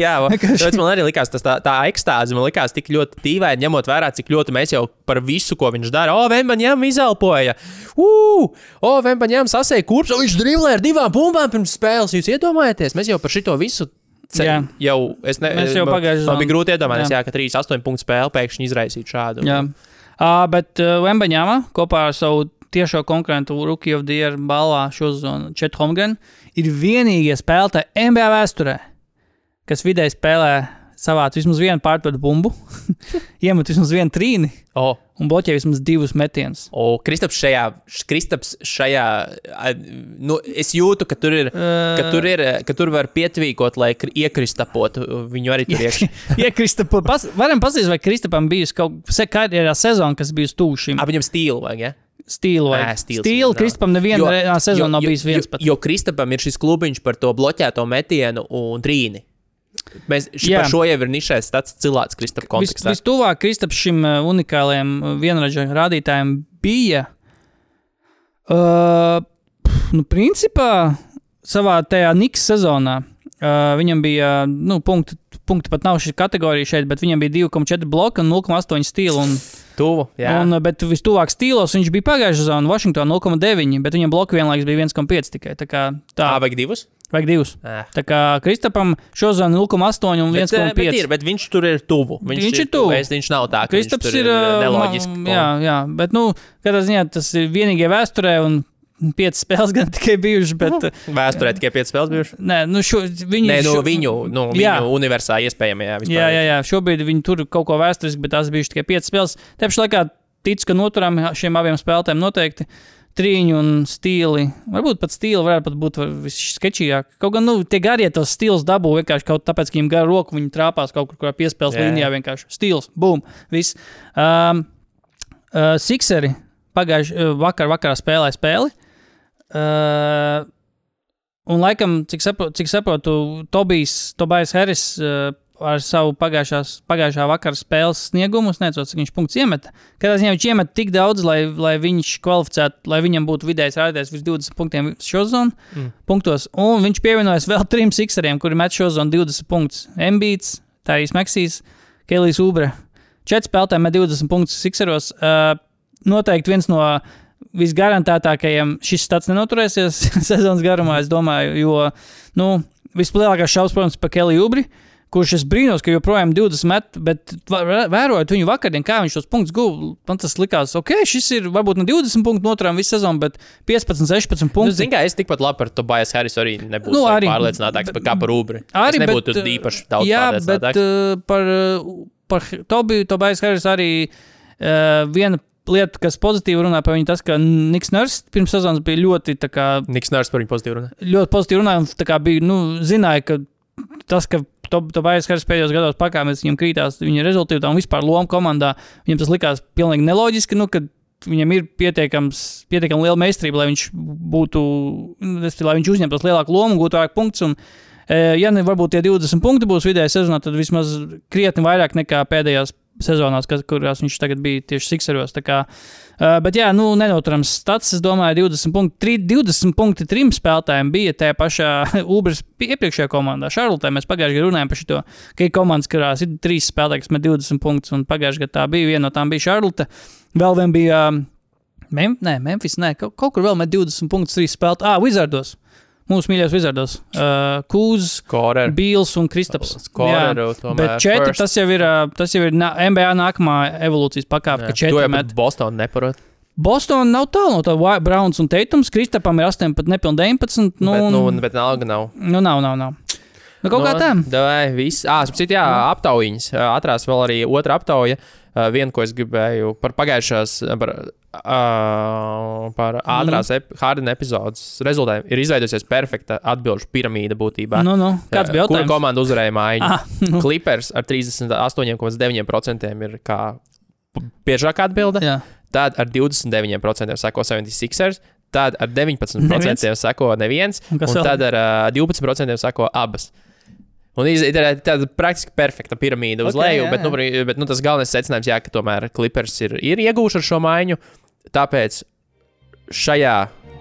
Jā, [laughs] tāpēc man arī likās, tas tā, tā ekstāze man likās tik ļoti dīvaini, ņemot vērā, cik ļoti mēs jau par visu, ko viņš dara. O, Vembaņām izelpoja. Ugh! O, Vembaņām sasēja kurpes, un viņš driblē ar divām bumbām pirms spēles. Jūs iedomājaties, mēs jau par šito visu. ce- Jā. Jau, es ne, Mēs jau pagājušajā Man bija grūti iedomāties, Jā. jā. ka 3-8 punktu spēle pēkšņi izraisītu šādu. Jā, uh, bet uh, Vembaņāma kopā ar savu tiešo konkurentu the Year balvā šo sezonu Četu Holmgren ir vienīgie spēlētāji NBA vēsturē, kas vidēji spēlē savāc vismaz vienu pārpēdu bumbu, [laughs] iemet vismaz vienu trīni O, un bloķē vismaz divus metienus. o Kristaps šajā, Kristaps šajā, nu, es jūtu, ka tur ir. Ka tur, ir, ka tur var pietvīkot, lai kri- iekristapotu viņu arī tur iekšā. Ja [laughs] Kristapa, pas, varam paskatīties, vai Kristapam bijusi kaut kāda sezona, kas bijusi šim Ap viņam stilu vajag, ja? stilu. vai- Nē, stils Stilu nav. Kristapam nevienā Jo- sezonā nav jo- bijis viens jo, pat. Jo Kristapam ir šis klubiņš par to bloķēto metienu un trīni. Mēs ši, par šo jau ir nišais tāds cilvēks Kristapa Vis, kontekstā. vistuvāk Kristaps šim uh, unikālajam uh, vienradža rādītājam bija. Uh, nu, principā, savā tajā Niks sezonā uh, viņam bija, nu, punkti, punkti pat nav šī kategorija šeit, bet viņam bija 2,4 bloka un 0,8 stila. Un, Tuvu, jā. un, bet vistuvāk stilos viņš bija pagājušā sezonā, Washingtonā 0,9, bet viņam bloka vienlaikus bija 1,5 tikai. Tā kā tā, Tā vajag divus. Vajag divus. Ā. Tā kā Kristapam šo sezonu 0,8 un Bet, eh, bet, 1,5. ir, bet viņš tur ir tuvu. Viņš, Viņš ir tuvu. Es, viņš nav tā, ka Kristaps viņš ir ir ma- Jā, jā, bet, nu, katrā ziņā tas ir vienīgie vēsturē, un piecas spēles gan tikai bijušas. Bet, ā, Vēsturē tikai 5 spēles bijušas. nē, nu, šo, viņi, Nē, no šo- viņu, no Jā. viņu universā iespējamajā vispār. Jā, jā, jā, šobrīd viņi tur kaut ko vēsturiski, bet tās bija tikai piecas spēles. Te pašā laikā ticu, ka noturam šiem abiem spēlētājiem noteikti. Trīņu un stili. Varbūt pat stili varētu pat būt visskečīgāk. Kaut gan, nu, tie garie tos stils dabū vienkārši kaut tāpēc, ka viņiem gara roka, viņi trāpās kaut kur, kurā piespēles Jā. līnijā vienkārši. Stils, bum, viss. Um, uh, Sikseri pagājušajā uh, vakar, vakarā spēlēja spēli. Uh, un, laikam, cik, sapro, cik saprotu, Tobijs, Tobijs Harris uh, ar savu pagājušās, pagājušā vakara spēles sniegumu, es nezinu, cik viņš punktus iemeta. Katrā ziņā viņš iemet tik daudz, lai, lai viņš kvalificētu, lai viņam būtu vidējais rādītājs virs 20 punktiem šo zonu mm. punktos. Un viņš pievienojas vēl trim sikseriem, kuri met šo zonu 20 punktus. Embīts, Tārijas Meksijas, Kelijs Ubre. Četri spēlētāji met 20 punktus sikseros. Uh, noteikti viens no visgarantētākajiem šis stats nenoturēsies [laughs] sezonas garumā, es domāju, jo nu, vislielākais šaubas, protams, par Keliju Ubri. Kurš es brīnos, ka joprojām 20 met, bet vērojot viņu vakardien, kā viņš tos punktus guva, man tas likās, ok, šis ir varbūt ne 20 punktu noturām visu sezonu, bet 15, 16 Nu, punktus. Zini, kā es tikpat labi par Tobias Harris arī nebūtu Nu, nu, arī- pārliecinātāks par kā par Ubri. Arī, es nebūtu bet, bet, īpaši daudz Jā, bet uh, par, uh, par Tobiju, Tobijas Harris arī uh, viena lieta, kas pozitīvi runā par viņu, tas, ka Niks Ners pirms sezonas bija ļoti, kā, Niks Nārs par viņu pozitīvi runā. ļoti pozitīvi runāja un tā kā bija, nu, zināja, ka tas, ka Tobijas Harris pēdējos gados pakāpēs viņam krītās viņa rezultātā un vispār loma komandā, viņam tas likās pilnīgi neloģiski, nu, viņam ir pietiekams, pietiekami liela meistarība, lai viņš būtu, lai viņš uzņemtos lielāku lomu, gūtu vairāk punktus. Un, e, ja ne varbūt tie 20 punkti būs vidējā sezonā, tad vismaz krietni vairāk nekā pēdējās sezonās, kas, kurās viņš tagad bija tieši Sikseros. Uh, bet, jā, nu, nenoturams stats. Es domāju, 20 punkti, tri, 20 punkti trim spēlētājiem bija tajā pašā [laughs] Ubers iepriekšējā komandā. Šarlotē mēs pagājušajā gadā runājām par šo, ka ir komandas, kurās ir trīs spēlētāji, kas met 20 punktus, un pagājušajā gadā tā bija. Viena no tām bija Šarlote. Vēl viena bija um, Mem nē, Memphis. Nē, kaut, kaut kur vēl met 20 punktus, trīs spēlētāji. Ah, Wizardos. Mūsu mīļākais Wizardos. Uh, Kūzs. Bīls un Kristaps. Jā. Koreru, tomēr. Bet četri first. tas jau ir, ā, tas jau ir nā- NBA nākamā evolūcijas pakāpe, ka Jā. To četri met. Bostonā neparot. Bostonā nav tālu no tā. Browns un Teitums. Kristapam ir 18, pat nepilnīgi 19. Nu, Nu, bet, nu, un- bet alga nav. nu, nav, nav, nav. Nu, kaut kā tā. Vai viss? Ah, citu, jā, aptaujiņas. Atrās vēl arī otra aptauja. Uh, vienu, ko es gribēju par pagājušās, par, uh, par ātrās ep Hārdena epizodes rezultātiem, ir izveidojusies perfekta atbildžu piramīda būtībā. Nu, nu, kāds bija Kura jautājums? komanda uzvarēja mājiņu? Ah, nu. Clippers ar 38,9% ir kā biežākā atbilde. Jā. Tad ar 29% sako 76ers, tad ar 19% Neviens? sako neviens, Un un tad ar uh, 12% sako abas. Un ir tāda- praktiski perfekta piramīda uz Ok, leju, jā, bet, nu, jā. bet nu, tas galvenais secinājums, jā, ka tomēr Clippers ir, ir ieguvuši ar šo maiņu. Tāpēc šajā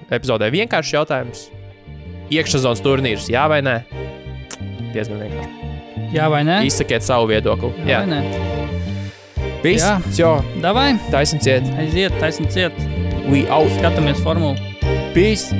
epizodē vienkāršs jautājums. Iekšsazonas turnīrs, jā vai nē? Diezgan vienkārši. Jā vai nē? Izsakiet savu viedokli. Jā, Jā, vai nē? viss. Jā. Jā, Davai, taisam ciet. aiziet, taisam ciet. We out. Skatāmies formulu. Peace.